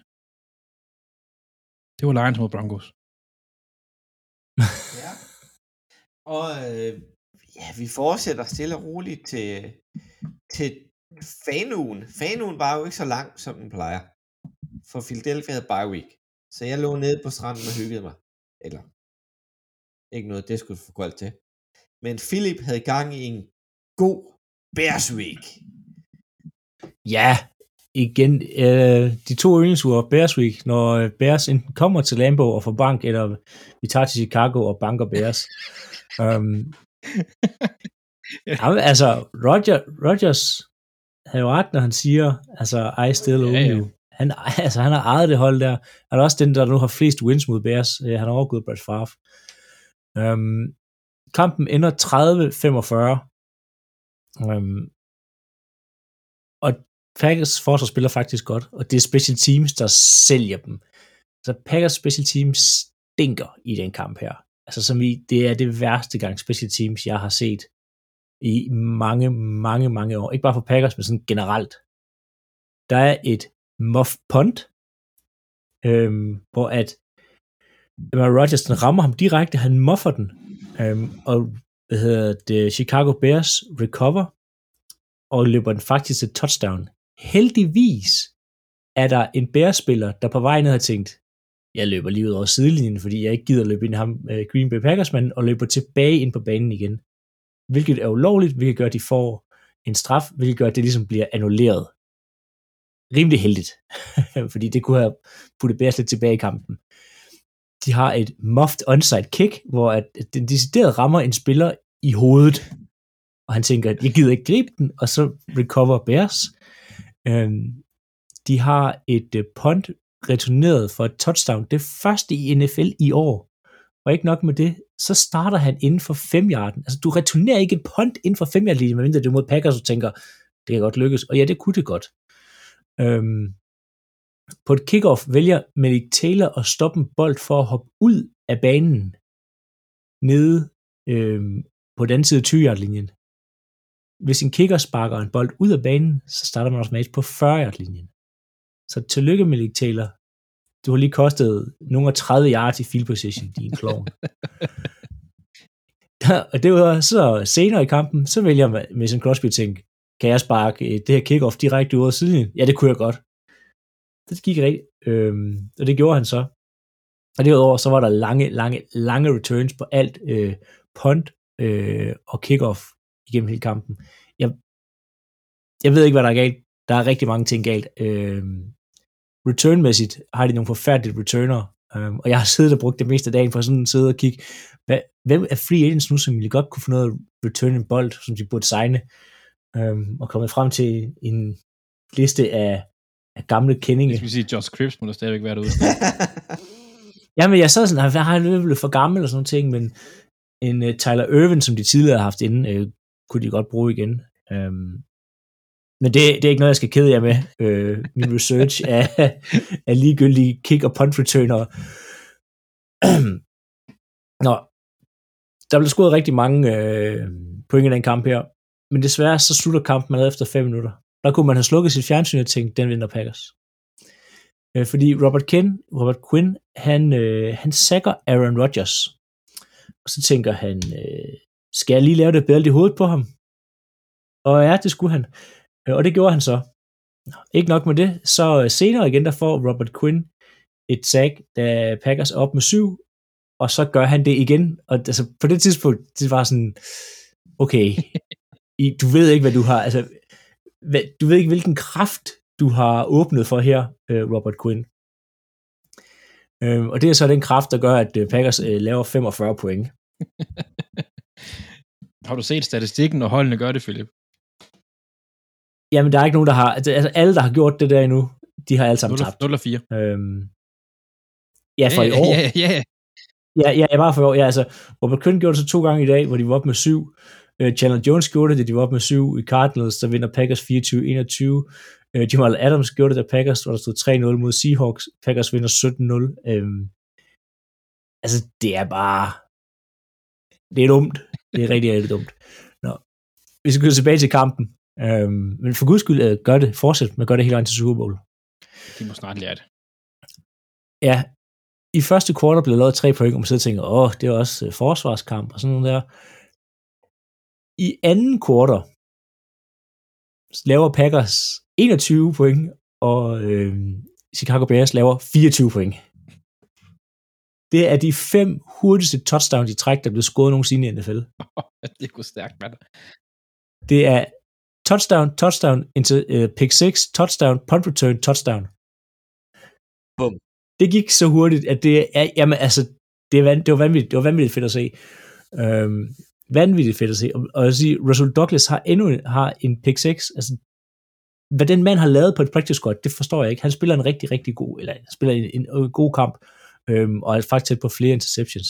Det var Lions mod Broncos. Og øh, ja, vi fortsætter stille og roligt til, til fanugen. Fanugen var jo ikke så lang, som den plejer. For Philadelphia havde bye week. Så jeg lå nede på stranden og hyggede mig. Eller, ikke noget, det skulle få koldt til. Men Philip havde gang i en god Bears week. Ja, igen, øh, de to yndlingsuger Bears Week, når øh, Bears enten kommer til Lambeau og får bank, eller vi tager til Chicago og banker Bears. um, ja, altså, Roger, Rogers har jo ret, når han siger, altså, I still own Ja, ja. you. Han, altså, han har ejet det hold der. Han er også den, der nu har flest wins mod Bears. Øh, Han har overgået Brett Favre. Um, kampen ender 30-45. Um, og Packers forsvar spiller faktisk godt, og det er special teams, der sælger dem. Så Packers special teams stinker i den kamp her. Altså som i, det er det værste gang special teams, jeg har set i mange, mange, mange år. Ikke bare for Packers, men sådan generelt. Der er et muff punt, øhm, hvor at Aaron Rodgers den rammer ham direkte, han muffer den, øhm, og hvad hedder det, Chicago Bears recover, og løber den faktisk til touchdown. Heldigvis er der en bærespiller, der på vej ned har tænkt, jeg løber lige ud over sidelinjen, fordi jeg ikke gider løbe ind i ham, øh, Green Bay Packers mand, og løber tilbage ind på banen igen. Hvilket er ulovligt, hvilket gør, at de får en straf, hvilket gør, at det ligesom bliver annulleret. Rimelig heldigt, fordi det kunne have puttet Bears lidt tilbage i kampen. De har et muffed onside kick, hvor at den decideret rammer en spiller i hovedet, og han tænker, at jeg gider ikke gribe den, og så recover Bears. Øhm, de har et øh, punt returneret for et touchdown. Det første i NFL i år. Og ikke nok med det, så starter han inden for 5 yarden. Altså, du returnerer ikke et punt inden for 5 yard medmindre du er mod Packers, og tænker, det kan godt lykkes. Og ja, det kunne det godt. Øhm, på et kickoff vælger Malik Taylor at stoppe en bold for at hoppe ud af banen nede øhm, på den side af 20 linjen. Hvis en kicker sparker en bold ud af banen, så starter man automatisk på 40 yard linjen. Så tillykke, Malik Taylor. Du har lige kostet nogle af 30 yards i field position, din klovn. og det var så senere i kampen, så vælger Mason Crosby at tænke, kan jeg sparke øh, det her kickoff direkte ud af siden? Ja, det kunne jeg godt. Det gik rigtigt, øhm, og det gjorde han så. Og derudover, så var der lange, lange, lange returns på alt øh, punt øh, og kickoff igennem hele kampen. Jeg, jeg ved ikke, hvad der er galt. Der er rigtig mange ting galt. Øh, returnmæssigt har de nogle forfærdelige returner, øh, og jeg har siddet og brugt det meste af dagen for sådan at sidde og kigge, hvad, hvem er free agents nu, som ville godt kunne få noget return en bold, som de burde signe, øh, og kommet frem til en liste af, af gamle kendinge. Jeg skal sige, Josh Cripps må der stadigvæk være derude. Jamen, jeg sad sådan, jeg har løbet for gammel og sådan noget ting, men en uh, Tyler Irvin, som de tidligere har haft inde, uh, kunne de godt bruge igen. Um, men det, det er ikke noget, jeg skal kede jer med. Uh, min research af, af ligegyldige kick- og punt-returner. Nå, der blev scoret rigtig mange uh, point i den kamp her, men desværre så slutter kampen allerede efter 5 minutter. Der kunne man have slukket sit fjernsyn og tænkt, den vinder Packers. Uh, fordi Robert Quinn, Robert Quinn han, uh, han sækker Aaron Rodgers. Og så tænker han, uh, skal jeg lige lave det bedre i hovedet på ham? Og ja, det skulle han. Og det gjorde han så. Ikke nok med det, så senere igen, der får Robert Quinn et sack, da Packers op med syv, og så gør han det igen. Og altså, på det tidspunkt, det var sådan, okay, du ved ikke, hvad du har, altså, du ved ikke, hvilken kraft du har åbnet for her, Robert Quinn. Og det er så den kraft, der gør, at Packers laver 45 point. Har du set statistikken, og holdene gør det, Philip? Jamen, der er ikke nogen, der har... Altså, alle, der har gjort det der endnu, de har alle sammen 0, tabt. 0 og 4. Øhm, ja, for ja, i år. Ja, ja, ja. Ja, ja, bare for i år. Ja, altså, Robert Quinn gjorde det så to gange i dag, hvor de var op med syv. Uh, Chandler Jones gjorde det, da de var op med syv i Cardinals, der vinder Packers 24-21. Uh, Jamal Adams gjorde det, da Packers, hvor der stod 3-0 mod Seahawks. Packers vinder 17-0. Øhm, altså, det er bare... Det er dumt. Det er rigtig, rigtig dumt. Nå. Vi skal gå tilbage til kampen. Øhm, men for guds skyld, øh, gør det. Fortsæt med at gøre det hele vejen til Super Bowl. De må snart lære det. Ja, i første kvartal blev lavet tre point, og man sidder og tænker, åh, det er også øh, forsvarskamp og sådan noget der. I anden kvartal laver Packers 21 point, og øh, Chicago Bears laver 24 point. Det er de fem hurtigste touchdowns i træk, der er blevet scoret nogensinde i NFL. det kunne stærkt, mand. Det er touchdown, touchdown, into, uh, pick 6, touchdown, punt return, touchdown. Bum. Det gik så hurtigt, at det er, jamen altså, det, er, det, var vanvittigt, det var vanvittigt fedt at se. Øhm, vanvittigt fedt at se. Og, og at sige, Russell Douglas har endnu har en pick 6. Altså, hvad den mand har lavet på et practice squad, det forstår jeg ikke. Han spiller en rigtig, rigtig god, eller han spiller en, en, en god kamp, øhm, og er faktisk tæt på flere interceptions.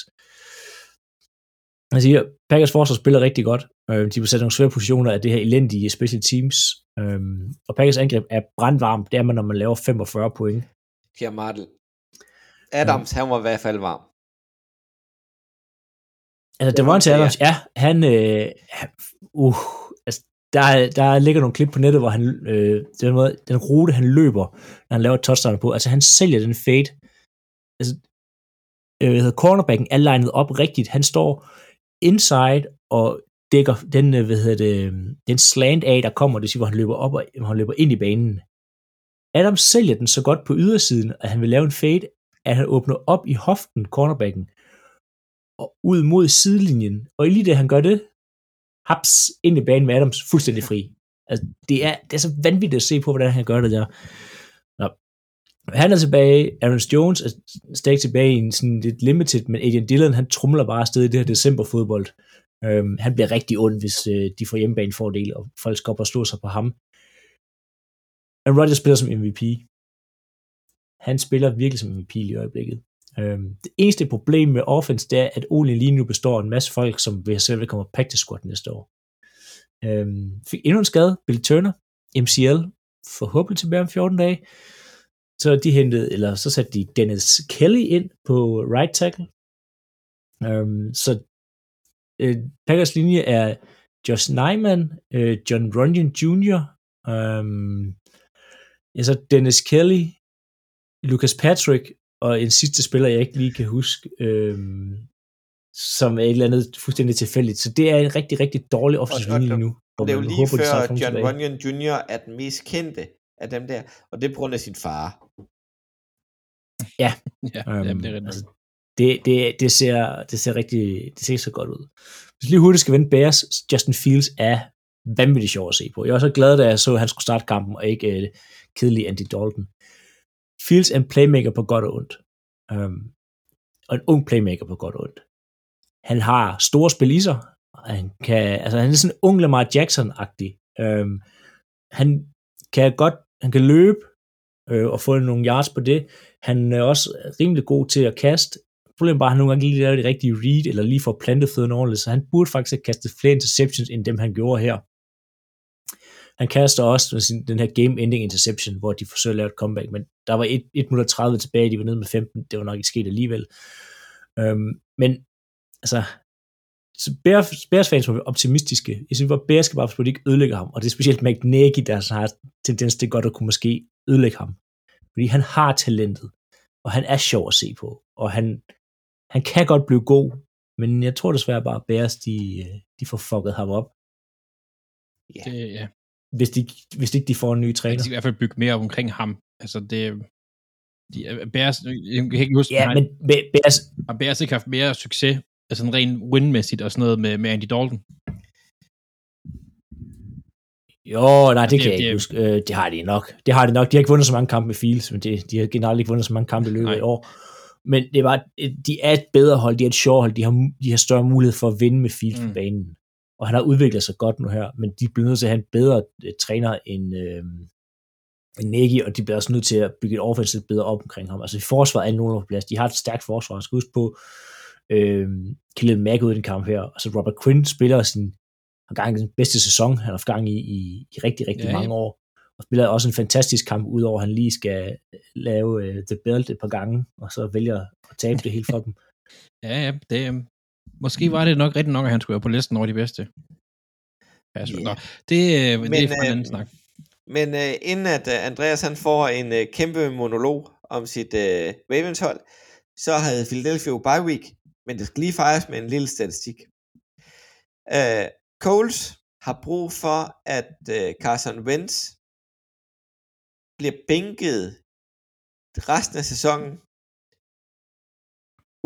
Jeg siger, Packers forsvar spiller rigtig godt. Øh, de blev sat nogle svære positioner af det her elendige special teams. Øh, og Packers angreb er brandvarmt, det er man, når man laver 45 point. Pierre Martel. Adams, han var i hvert fald varm. Altså, det var en til Adams, ja, han, øh, uh, altså, der, der ligger nogle klip på nettet, hvor han, øh, den, måde, den rute, han løber, når han laver touchdown på, altså han sælger den fade. Altså, øh, hvad hedder, cornerbacken er legnet op rigtigt. Han står inside og dækker den, øh, hvad hedder det, øh, den slant af, der kommer, det siger, hvor han løber op og hvor han løber ind i banen. Adams sælger den så godt på ydersiden, at han vil lave en fade, at han åbner op i hoften, cornerbacken, og ud mod sidelinjen. Og lige det, han gør det, haps ind i banen med Adams, fuldstændig fri. Altså, det er, det er så vanvittigt at se på, hvordan han gør det der. Han er tilbage, Aaron Jones er stadig tilbage i en sådan lidt limited, men Adrian Dillon, han trumler bare afsted i det her december fodbold. Øhm, han bliver rigtig ond, hvis øh, de får hjemmebanefordel, og folk skal op og slå sig på ham. Aaron Rodgers spiller som MVP. Han spiller virkelig som MVP i øjeblikket. Øhm, det eneste problem med offense, det er, at Ole lige nu består af en masse folk, som vil selv kommer practice squad næste år. Øhm, fik endnu en skade, Bill Turner, MCL, forhåbentlig tilbage om 14 dage. Så de hentede, eller så satte de Dennis Kelly ind på right tackle. Øhm, så øh, Packers linje er Josh Nyman, øh, John Runyon Jr., øhm, ja, så Dennis Kelly, Lucas Patrick, og en sidste spiller, jeg ikke lige kan huske, øhm, som er et eller andet fuldstændig tilfældigt. Så det er en rigtig, rigtig dårlig offensiv Og- linje lige nu. hvor Det er jo lige håber, før John tilbage. Runyon Jr. er den mest kendte af dem der, og det er på grund af sin far. Ja, Um, jamen, det er rigtigt. altså, det, det, det, ser, det ser rigtig det ser ikke så godt ud. Hvis lige hurtigt skal vende Bears, Justin Fields er vanvittigt sjov at se på. Jeg var så glad, da jeg så, at han skulle starte kampen, og ikke uh, kedelig Andy Dalton. Fields er en playmaker på godt og ondt. Um, og en ung playmaker på godt og ondt. Han har store spil i sig. Han, kan, altså, han er sådan en ung Lamar Jackson-agtig. Um, han kan godt, han kan løbe, øh, og få nogle yards på det. Han er også rimelig god til at kaste. Problemet bare, at han nogle gange lige laver det rigtige read, eller lige får plantet fødderne ordentligt, så han burde faktisk have kastet flere interceptions, end dem han gjorde her. Han kaster også den her game-ending interception, hvor de forsøger at lave et comeback, men der var 1, 1 minut 30 tilbage, de var nede med 15, det var nok ikke sket alligevel. Øhm, men altså, så Bears, Bears fans må være optimistiske. Jeg synes, at Bears skal bare forstå, at de ikke ødelægger ham, og det er specielt McNaghy, der så har tendens til godt at kunne måske ødelægge ham. Fordi han har talentet, og han er sjov at se på, og han, han kan godt blive god, men jeg tror desværre bare, at Bears, de, øh, de får fucket ham op, Ja. Det, ja. hvis, de, hvis ikke de får en ny træner. de skal i hvert fald bygge mere op omkring ham. Altså, det... De, Bears, jeg kan ikke huske, Ja, har, men Be- Bears, har Bears ikke haft mere succes, altså sådan rent win-mæssigt og sådan noget med, med Andy Dalton? Jo, nej, det Det- kan jeg det- ikke huske. Øh, det har de nok. Det har de nok. De har ikke vundet så mange kampe med Fields, men det, de har generelt ikke vundet så mange kampe i løbet af år. Men det var, de er et bedre hold, de er et sjovt hold, de har, de har større mulighed for at vinde med Fields mm. På banen. Og han har udviklet sig godt nu her, men de bliver nødt til at have en bedre øh, træner end, øh, end Nagy, og de bliver også nødt til at bygge et offense lidt bedre op omkring ham. Altså forsvaret er nogen på plads. De har et stærkt forsvar. Jeg skal huske på, øh, Khalil Mack ud i den kamp her. Og så Robert Quinn spiller sin, har gang i den bedste sæson, han har haft gang i, i, i rigtig, rigtig Ja, ja, ja. mange år. Og spiller også en fantastisk kamp, udover at han lige skal lave uh, The Belt et par gange, og så vælger at tabe det hele for dem. Ja, ja, det, øhm, måske var det nok rigtigt nok, at han skulle være på listen over de bedste. Ja, Ja. Nå, det, øh, det Men, er for en øh, anden snak. Men øh, inden at øh, Andreas han får en øh, kæmpe monolog om sit øh, Ravens hold, så havde Philadelphia jo bye week, men det skal lige fejres med en lille statistik. Øh, Coles har brug for, at øh, Carson Wentz bliver bænket resten af sæsonen,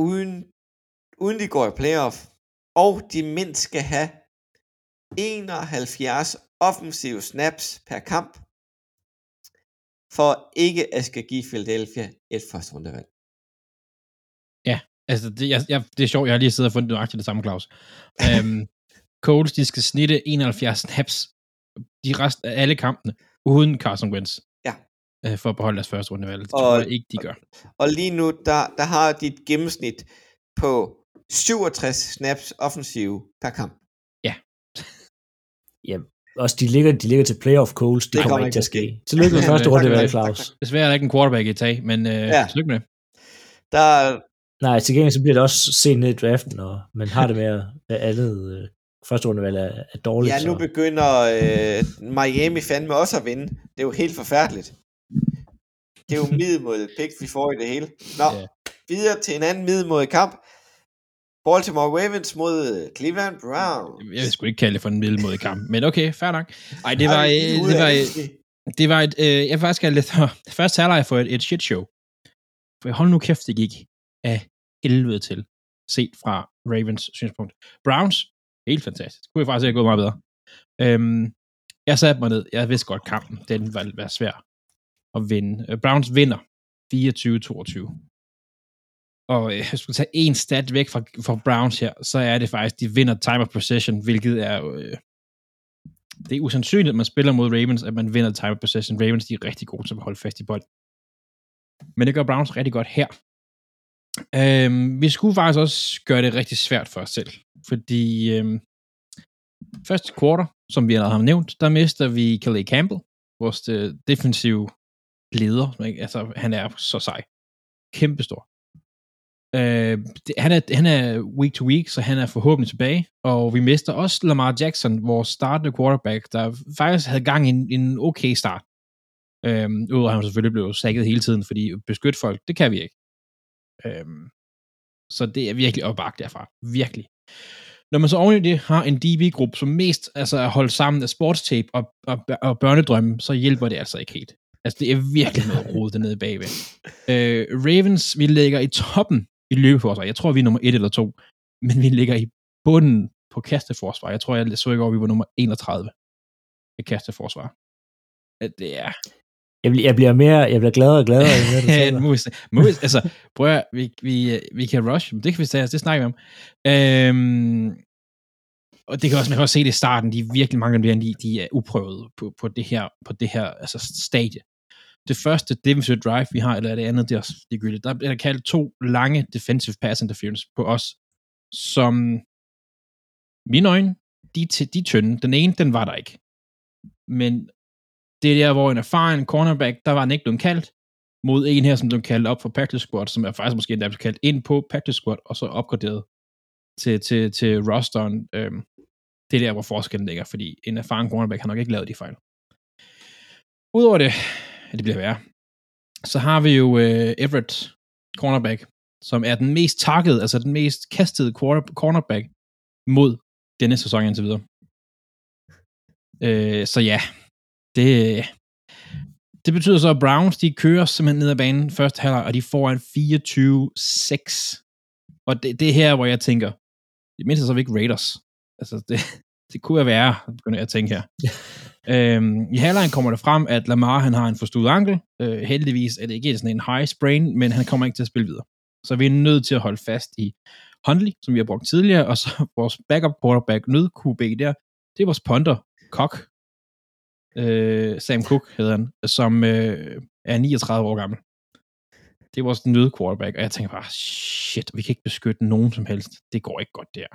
uden, uden de går i playoff, og de mindst skal have 71 offensive snaps per kamp, for ikke at skal give Philadelphia et første rundevalg. Altså, det, jeg, jeg, det er sjovt, jeg har lige siddet og fundet nøjagtigt det samme, Claus. øhm, Coles, de skal snitte 71 snaps de rest af alle kampene, uden Carson Wentz. Ja. Øh, for at beholde deres første rundevalg. Det Og- tror jeg ikke, de gør. Og lige nu, der, der har de et gennemsnit på 67 snaps offensive per kamp. Også de ligger, de ligger til playoff goals, det, det kommer ikke til at ske. Tillykke med første runde, vel, Claus. Desværre er der ikke en quarterback i tag, men øh, Ja. ja. tillykke med det. Der, Nej, til gengæld så bliver det også sent ned i draften, og man har det med, at at andet øh, første rundevalg er, er dårligt. ja, nu så. begynder øh, Miami fandme også at vinde. Det er jo helt forfærdeligt. Det er jo middelmåde pick, vi får i det hele. Nå, Ja. videre til en anden middelmåde kamp. Baltimore Ravens mod Cleveland Browns. Jeg vil sgu ikke kalde det for en middelmodig kamp, men okay, fair nok. Ej, det var, Ej, det var, det, var et, øh, jeg faktisk kalde det for, første halvleg for et, et shit show. For hold nu kæft, det gik af helvede til, set fra Ravens synspunkt. Browns, helt fantastisk. Det kunne jeg faktisk have gået meget bedre. Øhm, jeg satte mig ned, jeg vidste godt kampen, den var, var svær at vinde. Øh, Browns vinder 24-22. Og øh, jeg skulle tage en stat væk fra, fra Browns her, så er det faktisk, de vinder time of possession, hvilket er øh, det er usandsynligt, at man spiller mod Ravens, at man vinder time of possession. Ravens, de er rigtig gode til at holde fast i bolden. Men det gør Browns rigtig godt her. Øhm, vi skulle faktisk også gøre det rigtig svært for os selv, fordi øhm, første quarter, som vi allerede har nævnt, der mister vi Calais Campbell, vores øh, defensive leder. Ikke? Altså, han er så sej. Kæmpestor. Øh, det, han, er, han er week to week, så han er forhåbentlig tilbage. Og vi mister også Lamar Jackson, vores startende quarterback, der faktisk havde gang i en, en okay start. Øhm, Udover at han selvfølgelig blev sækket hele tiden, fordi beskytte folk, det kan vi ikke. Øhm, så det er virkelig opbagt derfra. Virkelig. Når man så oven i det har en DB-gruppe, som mest altså, er holdt sammen af sportstape og, og, og børnedrømme, så hjælper det altså ikke helt. Altså, det er virkelig noget rod dernede bagved. Øh, Ravens, vi ligger i toppen i løbeforsvar. Jeg tror, vi er nummer 1 eller 2, men vi ligger i bunden på kasteforsvar. Jeg tror, jeg så ikke over, vi var nummer 31 i kasteforsvar. At Det er Jeg, bliver, jeg bliver mere, jeg bliver gladere og gladere. mere mus, mus, altså, prøv at, vi, vi, vi kan rush det kan vi tage, det snakker vi om. Øhm, og det kan også, man kan også se det i starten, de er virkelig mange af de, de er uprøvede på, på det her, på det her altså stadie. Det første defensive drive, vi har, eller det andet, det er også. Der bliver der kaldt to lange defensive pass interference på os, som mine øjne, de, er de er tynde. Den ene, den var der ikke. Men det er der, hvor en erfaren cornerback, der var han ikke blevet kaldt, mod en her, som blev kaldt op for practice squad, som er faktisk måske endda blevet kaldt ind på practice squad, og så opgraderet til, til, til rosteren. Øhm, det er der, hvor forskellen ligger, fordi en erfaren cornerback har nok ikke lavet de fejl. Udover det, at det bliver værre, så har vi jo øh, Everett, cornerback, som er den mest takkede, altså den mest kastede quarter, cornerback mod denne sæson indtil videre. Øh, så ja, det, det betyder så, at Browns, de kører simpelthen ned ad banen første halvleg, og de får en 24-6. Og det, det er her, hvor jeg tænker, det mindste så er vi ikke Raiders. Altså, det, det kunne jeg være, begynder jeg at tænke her. øhm, I halvlejen kommer det frem, at Lamar han har en forstuet ankel. Øh, heldigvis er det ikke sådan en high sprain, men han kommer ikke til at spille videre. Så vi er nødt til at holde fast i Huntley, som vi har brugt tidligere, og så vores backup quarterback, nød QB der, det er vores punter, Cook. Øh, Sam Cook hedder han, som øh, er 39 år gammel. Det er vores nød quarterback, og jeg tænker bare, shit, vi kan ikke beskytte nogen som helst. Det går ikke godt der.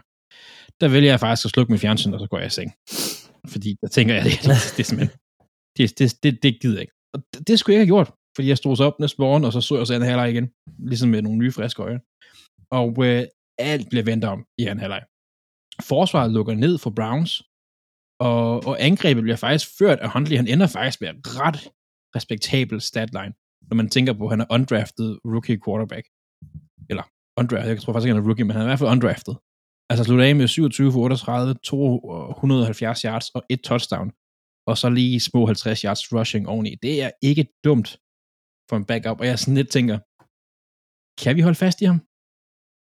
Der vælger jeg faktisk at slukke min fjernsyn, og så går jeg i seng. Fordi der tænker jeg, det, det det, simpelthen, det, det, det, det gider jeg ikke. Og det, det skulle jeg ikke have gjort, fordi jeg stod så op næste morgen, og så så jeg så anden halvleg igen, ligesom med nogle nye friske øjne. Og øh, alt bliver vendt om i anden halvleg. Forsvaret lukker ned for Browns, og, og angrebet bliver faktisk ført af Huntley. Han ender faktisk med en ret respektabel statline, når man tænker på, at han er undrafted rookie quarterback. Eller undrafted, jeg tror faktisk ikke, han er rookie, men han er i hvert fald undrafted. Altså slutte af med 27 for 38, 270 øh, yards og et touchdown, og så lige små 50 yards rushing oveni. Det er ikke dumt for en backup, og jeg sådan lidt tænker, kan vi holde fast i ham?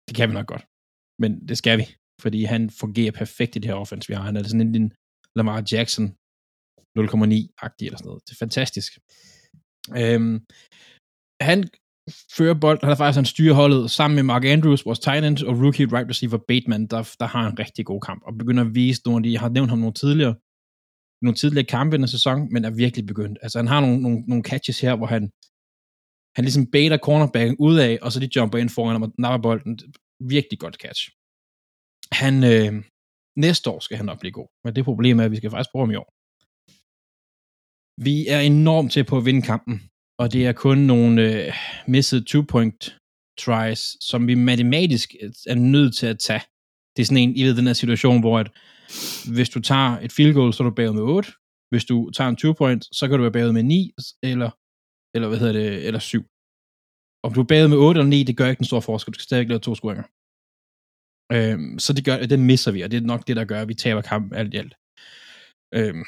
Det kan vi nok godt, men det skal vi, fordi han fungerer perfekt i det her offense, vi har. Han er sådan en, en Lamar Jackson 0,9-agtig eller sådan noget. Det er fantastisk. Øhm, han fører bold, han har faktisk han styrer holdet sammen med Mark Andrews, vores tight end, og rookie right receiver Bateman, der, der har en rigtig god kamp, og begynder at vise nogle af de, jeg har nævnt ham nogle tidligere, nogle tidligere kampe i den sæson, men er virkelig begyndt. Altså han har nogle, nogle, nogle catches her, hvor han, han ligesom baiter cornerbacken ud af, og så de jumper ind foran ham og napper bolden. Virkelig godt catch. Han, øh, næste år skal han nok blive god. Men det problem er, at vi skal faktisk bruge ham i år. Vi er enormt til på at vinde kampen, og det er kun nogle øh, missede two-point tries, som vi matematisk er nødt til at tage. Det er sådan en, I ved, den her situation, hvor at, hvis du tager et field goal, så er du bagud med 8. Hvis du tager en two-point, så kan du være bagud med 9, eller, eller hvad hedder det, eller 7. Om du er bagud med 8 eller 9, det gør ikke den store forskel. Du skal stadig lave to scoringer. Øhm, så det gør, den misser vi, og det er nok det, der gør, at vi taber kampen alt i alt. Øhm,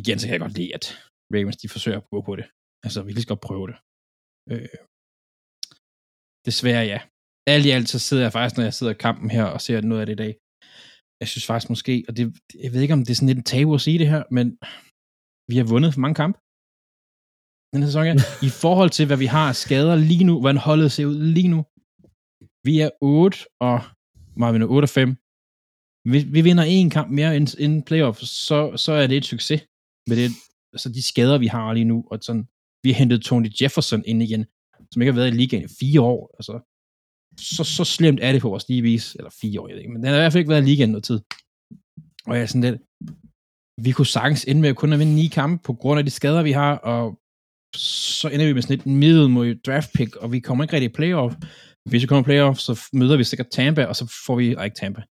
igen, så kan jeg godt lide, at Ravens, de forsøger at gå på det. Altså, vi lige så godt prøve det. Øh, desværre, ja. Alt i alt, så sidder jeg faktisk, når jeg sidder i kampen her og ser noget af det i dag. Jeg synes faktisk måske, og det, jeg ved ikke, om det er sådan lidt en tabu at sige det her, men vi har vundet for mange kampe. Den her sæson her. I forhold til, hvad vi har af skader lige nu, hvordan holdet ser ud lige nu. Vi er 8 og Marvin vinder 8 og 5. Vi, vi vinder en kamp mere end, end playoff, så, så er det et succes. Med det, altså de skader, vi har lige nu, og sådan, vi har hentet Tony Jefferson ind igen, som ikke har været i ligaen i fire år. Altså, så, så slemt er det på vores lige eller fire år, jeg ved ikke, men den har i hvert fald ikke været i ligaen noget tid. Og jeg er sådan lidt, vi kunne sagtens ende med at kun at vinde ni kampe på grund af de skader, vi har, og så ender vi med sådan et middel mod draft pick, og vi kommer ikke rigtig i playoff. Hvis vi kommer i playoff, så møder vi sikkert Tampa, og så får vi, ej, ikke Tampa,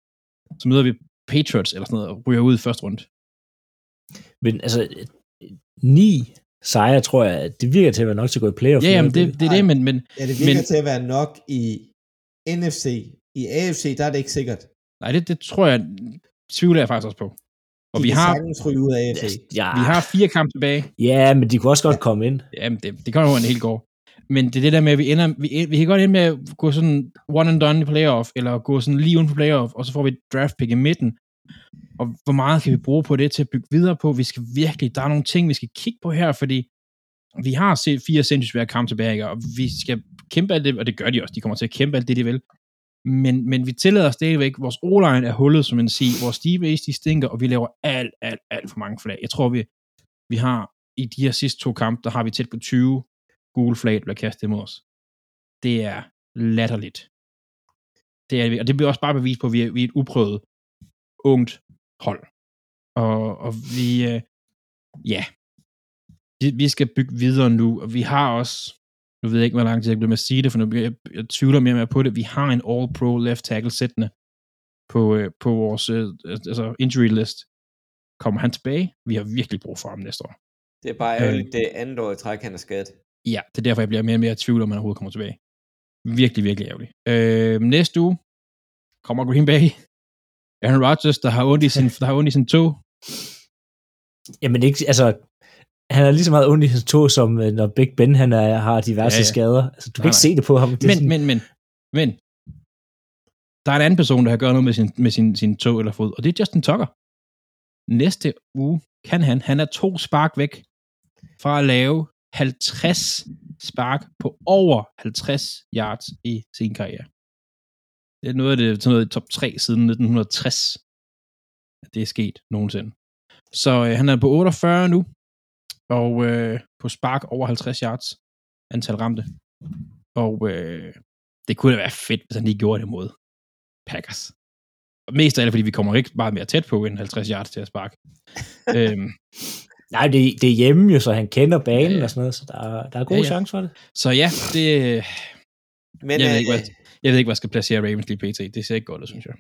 så møder vi Patriots eller sådan noget, og ryger ud i første runde. Men altså, ni sejre, tror jeg, det virker til at være nok til at gå i playoff. Ja, jamen, det, det er det, men, men, Ja, det virker men til at være nok i NFC. I AFC, der er det ikke sikkert. nej, det, det tror jeg, tvivler jeg faktisk også på. Og De vi har, ryge ud af AFC. Ja, vi har fire kampe tilbage. ja, men de kunne også godt komme ind. Jamen, det, det kan jo en helt går. Men det er det der med, at vi ender, vi, vi kan godt ende med at gå sådan one and done i playoff, eller gå sådan lige uden for playoff, og så får vi et draft pick i midten. Og hvor meget kan vi bruge på det til at bygge videre på? Vi skal virkelig, der er nogle ting, vi skal kigge på her, fordi vi har set fire sindssygt svære kampe tilbage, ikke? og vi skal kæmpe alt det, og det gør de også, de kommer til at kæmpe alt det, de vil. Men, men vi tillader stadigvæk, vores o-line er hullet, som man siger, vores deep ace, de stinker, og vi laver alt, alt, alt for mange flag. Jeg tror, vi, vi har i de her sidste to kampe, der har vi tæt på 20 gule flag, der bliver kastet mod os. Det er latterligt. Det er, og det bliver også bare bevis på, at vi er, vi er et uprøvet, ungt hold. Og, og vi, øh, ja, vi, vi skal bygge videre nu, og vi har også, nu ved jeg ikke, hvor lang tid jeg bliver med at sige det, for nu, jeg, jeg tvivler mere og mere på det, vi har en all-pro left tackle sættende på, øh, på vores øh, altså injury list. Kommer han tilbage? Vi har virkelig brug for ham næste år. Det er bare ærgerligt, det er andet år i træk, han er skadet. Ja, det er derfor, jeg bliver mere og mere i tvivl, om han overhovedet kommer tilbage. Virkelig, virkelig ærgerligt. Øh, næste uge kommer Green Bay. Aaron Rodgers, der har ondt i sin, der har ondt i sin tog. Jamen ikke, altså, han er lige så meget ondt i hans tog, som øh, når Big Ben han er, har diverse Ja, ja, skader. Altså, du kan Nej, ikke se det på ham. Det Men, sådan, men, men, men, der er en anden person, der har gjort noget med sin, med sin, sin tog eller fod, og det er Justin Tucker. Næste uge kan han, han er to spark væk fra at lave 50 spark på over 50 yards i sin karriere. Det er noget af det, sådan noget i top 3 siden 1960, at det er sket nogensinde. Så øh, han er på 48 nu, og øh, på spark over 50 yards, antal ramte. Og øh, det kunne da være fedt, hvis han lige gjorde det mod Packers. Og mest af alt, fordi vi kommer ikke meget mere tæt på end 50 yards til at sparke. øhm, nej, det, det er hjemme jo, så han kender banen Ja, og sådan noget, så der, er- der er gode Ja, ja, chancer for det. så ja, det, Men, jeg, ved øh, ikke, hvad, jeg ved ikke, hvad jeg skal placere Ravens lige pt. Det ser ikke godt ud, synes jeg.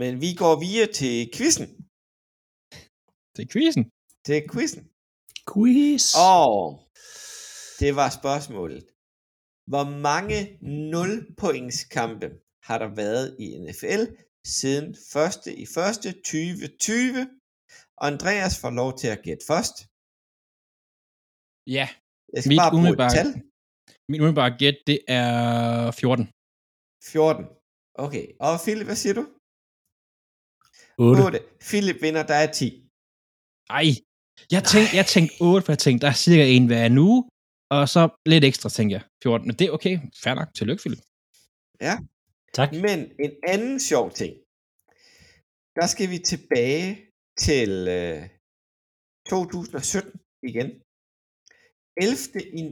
men vi går videre til quizzen. Er quizzen. Til quizzen. Quiz. Og det var spørgsmålet. Hvor mange 0 points kampe har der været i NFL siden 1. i 1. 2020? Og Andreas får lov til at gætte først. Ja, Jeg skal Mit bare bruge et tal. min umiddelbare gæt, det er 14. 14. Okay, og Philip, hvad siger du? 8. 8. Philip vinder, der er 10. Ej, jeg tænkte, jeg tænkte 8, for jeg tænkte, der er cirka en hver nu, og så lidt ekstra, tænker jeg. 14, men det er okay. Fair nok. Tillykke, Philip. Tak. Men en anden sjov ting. Der skal vi tilbage til øh, 2017 igen. 11. i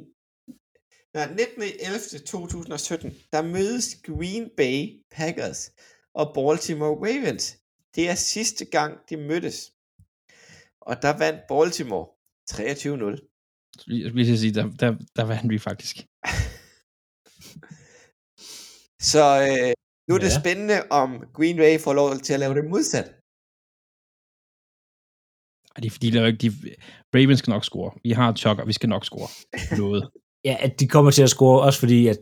nej, 19. i 11. 2017, der mødes Green Bay Packers og Baltimore Ravens Det er sidste gang, de mødtes. Og der vandt Baltimore 23-0. Jeg vil sige, der, der, der vandt vi faktisk. Så øh, nu er det Ja. spændende, om Green Bay får lov til at lave det modsat. Det er fordi, der er ikke, de, Ravens skal nok score. Vi har Chuck, og vi skal nok score noget. Ja, at de kommer til at score, også fordi, at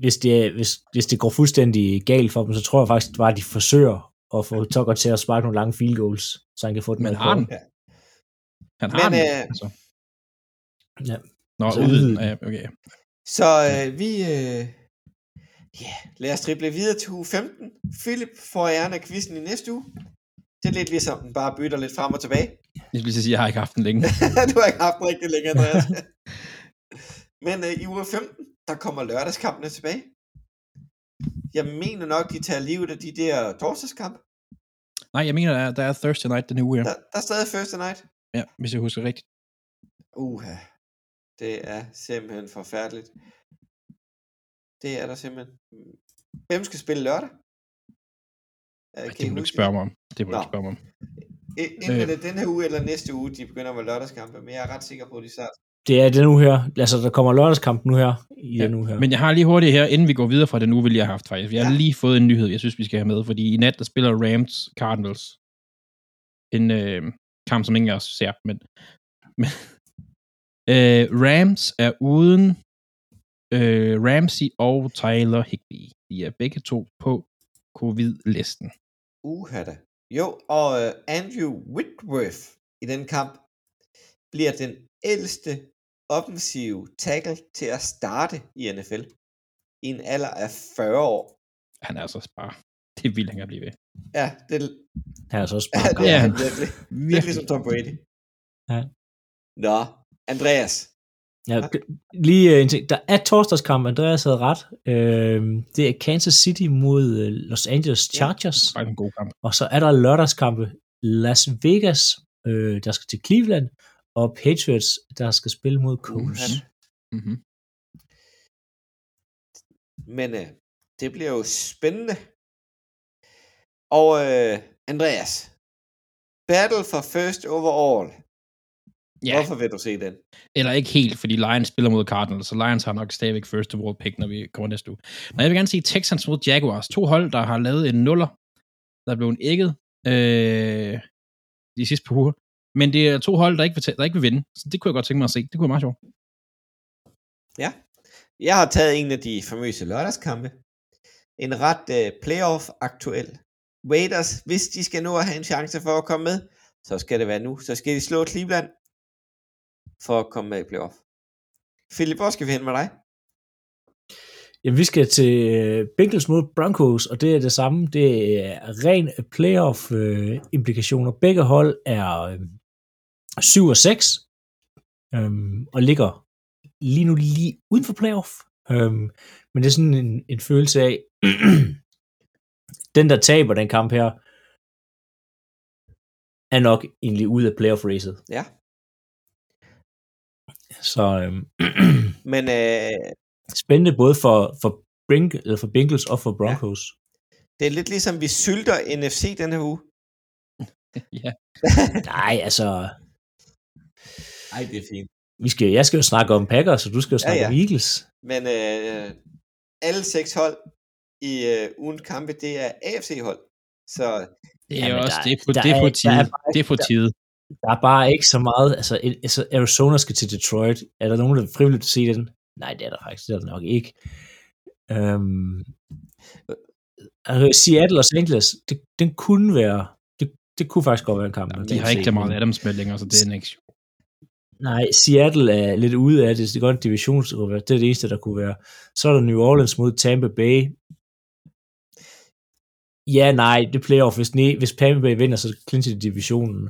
hvis det, hvis, hvis det går fuldstændig galt for dem, så tror jeg faktisk bare, at de forsøger at få Tucker til at sparke nogle lange field goals, så han kan få den Men har den? Ja. Han har Men, den. øh, altså. Ja. Nå, Altså, uden. uden. Ja, okay. Så øh, vi... Øh, ja, lad os drible videre til uge 15. Philip får æren af quizzen i næste uge. Det er lidt ligesom, den bare bytter lidt frem og tilbage. Jeg vil sige, jeg har ikke haft den længe. du har ikke haft den rigtig længe, Andreas. Men øh, i uge 15, der kommer lørdagskampene tilbage. Jeg mener nok, de tager livet af de der torsdagskamp. Nej, jeg mener, der er, der er Thursday night den uge her. Der, der er stadig Thursday night. Ja, hvis jeg husker rigtigt. Uha. Det er simpelthen forfærdeligt. Det er der simpelthen. Hvem skal spille lørdag? Øh, Ej, kan det må du ikke spørge mig om. Det må du ikke spørge mig om. Enten Øh. det den her uge eller næste uge, de begynder med lørdagskampe, men jeg er ret sikker på, at de starter. Det er den uge her. Altså, der kommer lørdagskamp nu her, i Ja, den uge her. Men jeg har lige hurtigt her, inden vi går videre fra den uge, vil jeg have haft faktisk. Jeg har Ja. lige fået en nyhed, jeg synes, vi skal have med, fordi i nat, der spiller Rams Cardinals. En øh, kamp, som ingen af os ser, men... men øh, Rams er uden øh, Ramsey og Tyler Higby. De er begge to på covid-listen. Uha da. Jo, og uh, Andrew Whitworth i den kamp bliver den ældste offensive tackle til at starte i NFL i en alder af 40 år. Han er altså bare... Det er vildt, han kan blive ved. Ja, det, Han er så også ja, bare det er Ja. han virkelig. Lidt ligesom Tom Brady. Ja. Nå, Andreas. Ja, lige øh, en ting. Der er torsdagskamp, Andreas havde ret. Øh, det er Kansas City mod øh, Los Angeles Chargers. Det er en god kamp. Og så er der lørdagskampe. Las Vegas, øh, der skal til Cleveland, og Patriots, der skal spille mod Colts. Uha. Mm-hmm. Men øh, det bliver jo spændende. Og øh, Andreas. Battle for first overall. Ja, Hvorfor vil du se den? eller ikke helt, fordi Lions spiller mod Cardinals, så Lions har nok stadigvæk first of all pick, når vi kommer næste uge. Men jeg vil gerne sige Texans mod Jaguars. To hold, der har lavet en nuller, der er blevet ægget øh, de sidste par uger. Men det er to hold, der ikke vil, der ikke vil vinde. Så det kunne jeg godt tænke mig at se. Det kunne være meget sjovt. Ja. Jeg har taget en af de famøse lørdagskampe. En ret øh, playoff-aktuel. Raiders, hvis de skal nå at have en chance for at komme med, så skal det være nu. Så skal de slå Cleveland for at komme med i playoff. Philip, hvor skal vi hen med dig? Jamen, vi skal til øh, Bengals mod Broncos, og det er det samme. Det er ren playoff-implikationer. Begge hold er øh, 7 og 6, øhm, og ligger lige nu lige uden for playoff. Øhm, men det er sådan en, en følelse af, den der taber den kamp her, er nok egentlig ude af playoff-racet. Ja. Så øhm, Men øh, spændende både for, for, Brink, eller for Bengals og for Broncos. det er lidt ligesom, vi sylter NFC den her uge. ja. Nej, altså, Ej, det er fint. vi skal, jeg skal jo snakke om Packers, og du skal jo snakke Ja, ja, ja. om Eagles. Men øh, alle seks hold i øh, ugens kampe, det er AFC-hold. Så Det er Jamen, også, der- det er på, det er på tide. er bare- Det er på tide. Der er bare ikke så meget, altså, altså Arizona skal til Detroit. Er der nogen, der er frivilligt se den? Nej, det er der faktisk, det er der nok ikke. Øhm, altså, Seattle og St. Louis, det, den kunne være, det, det kunne faktisk godt være en kamp. man De har ikke Jamal men- Adams med længere, så det er en ikke. Nej, Seattle er lidt ude af det. Det er godt en divisionsgruppe. Det er det eneste, der kunne være. Så er der New Orleans mod Tampa Bay. Ja, nej, det playoff. Hvis, ne, hvis Tampa Bay vinder, så clincher de divisionen.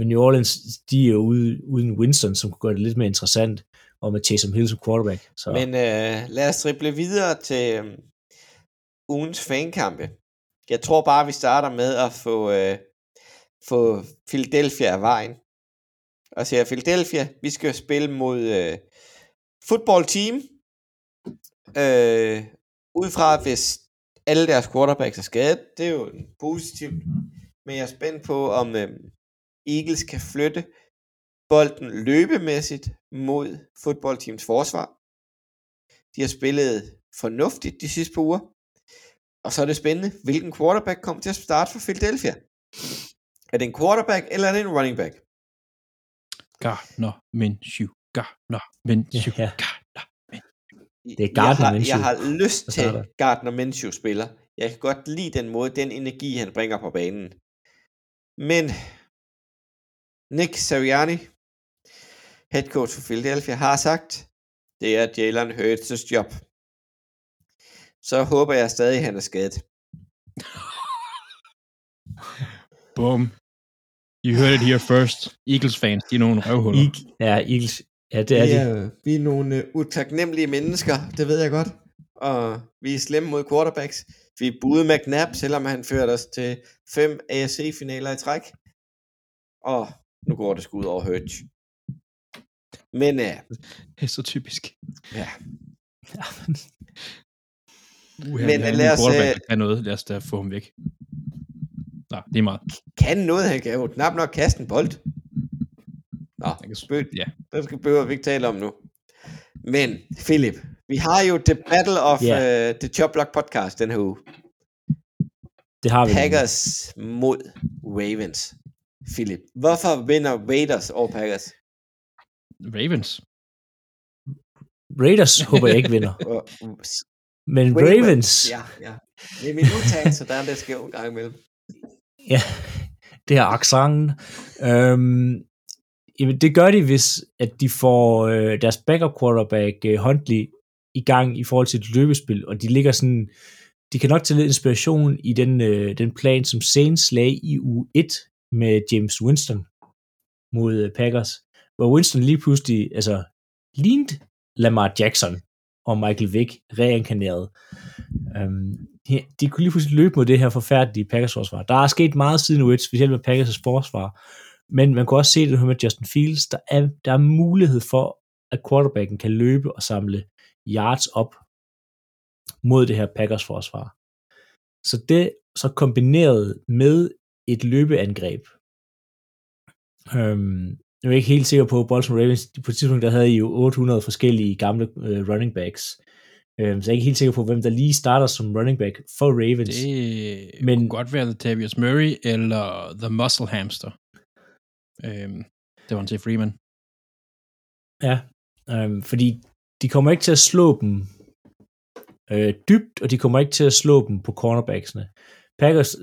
Men New Orleans, de er jo ude, uden Winston, som kunne gøre det lidt mere interessant, og med Taysom Hill som quarterback. Så Men øh, lad os drible videre til øh, ugens fankampe. Jeg tror bare, vi starter med at få, øh, få Philadelphia af vejen. Og siger Philadelphia, vi skal jo spille mod øh, football team. Øh, ud fra, hvis alle deres quarterbacks er skadet, det er jo positivt. men jeg er spændt på, om øh, Eagles kan flytte bolden løbemæssigt mod fodboldteams forsvar. De har spillet fornuftigt de sidste par uger. Og så er det spændende, hvilken quarterback kommer til at starte for Philadelphia. Er det en quarterback, eller er det en running back? Gardner Minshew. Gardner Minshew. Ja. Gardner. Det er Gardner jeg har, Minshew, Jeg har lyst til starter. Gardner Minshew spiller. Jeg kan godt lide den måde, den energi, han bringer på banen. Men Nick Sirianni, head coach for Philadelphia, har sagt, det er Jalen Hurts' job. Så håber jeg stadig, at han er skadet. Boom. You heard it here first. Eagles fans, de er nogle røvhuller. Eag- ja, Eagles. Ja, det er vi, de. er, vi er nogle uh, utaknemmelige mennesker, det ved jeg godt. Og vi er slemme mod quarterbacks. Vi buede McNabb, selvom han førte os til fem AFC-finaler i træk. Og nu går det sgu ud over Hurts. Men uh, Det er så typisk. ja, Uha, Men vi har lad os, quarterback, øh, kan noget. Lad os da få ham væk. Nå, det er meget. kan noget, han kan jo knap nok kaste en bold. Nå, Jeg kan spøg, Ja. det skal behøver vi ikke tale om nu. Men, Philip, vi har jo The Battle of Ja. uh, The Chop Block podcast den her uge. Det har vi. Packers mod Ravens. Philip, hvorfor vinder Raiders over Packers? Ravens. Raiders håber jeg ikke vinder. Men Ravens, Ja, ja. Det er min udtalelse, der er lidt skæv en gang imellem. ja, det her accent. Øhm, jamen, det gør de, hvis at de får øh, deres backup quarterback øh, Huntley i gang i forhold til et løbespil, og de ligger sådan, de kan nok tage lidt inspiration i den, øh, den plan, som Saints lagde i uge 1 med James Winston mod øh, Packers, hvor Winston lige pludselig, altså, lignede Lamar Jackson og Michael Vick reinkarneret. Um, øhm, de kunne lige pludselig løbe mod det her forfærdelige Packers forsvar. Der er sket meget siden u specielt med Packers forsvar, men man kunne også se det her med Justin Fields. Der er, der er mulighed for, at quarterbacken kan løbe og samle yards op mod det her Packers forsvar. Så det så kombineret med et løbeangreb. Um, jeg er ikke helt sikker på, Baltimore Ravens, på et tidspunkt der havde I jo 800 forskellige gamle uh, running backs. Um, så jeg er ikke helt sikker på, hvem der lige starter som running back for Ravens. Det Men, kunne godt være Latavius Murray eller The Muscle Hamster. Øhm, det var en til Freeman. Ja, øhm, fordi de kommer ikke til at slå dem øh, dybt, og de kommer ikke til at slå dem på cornerbacksene. Packers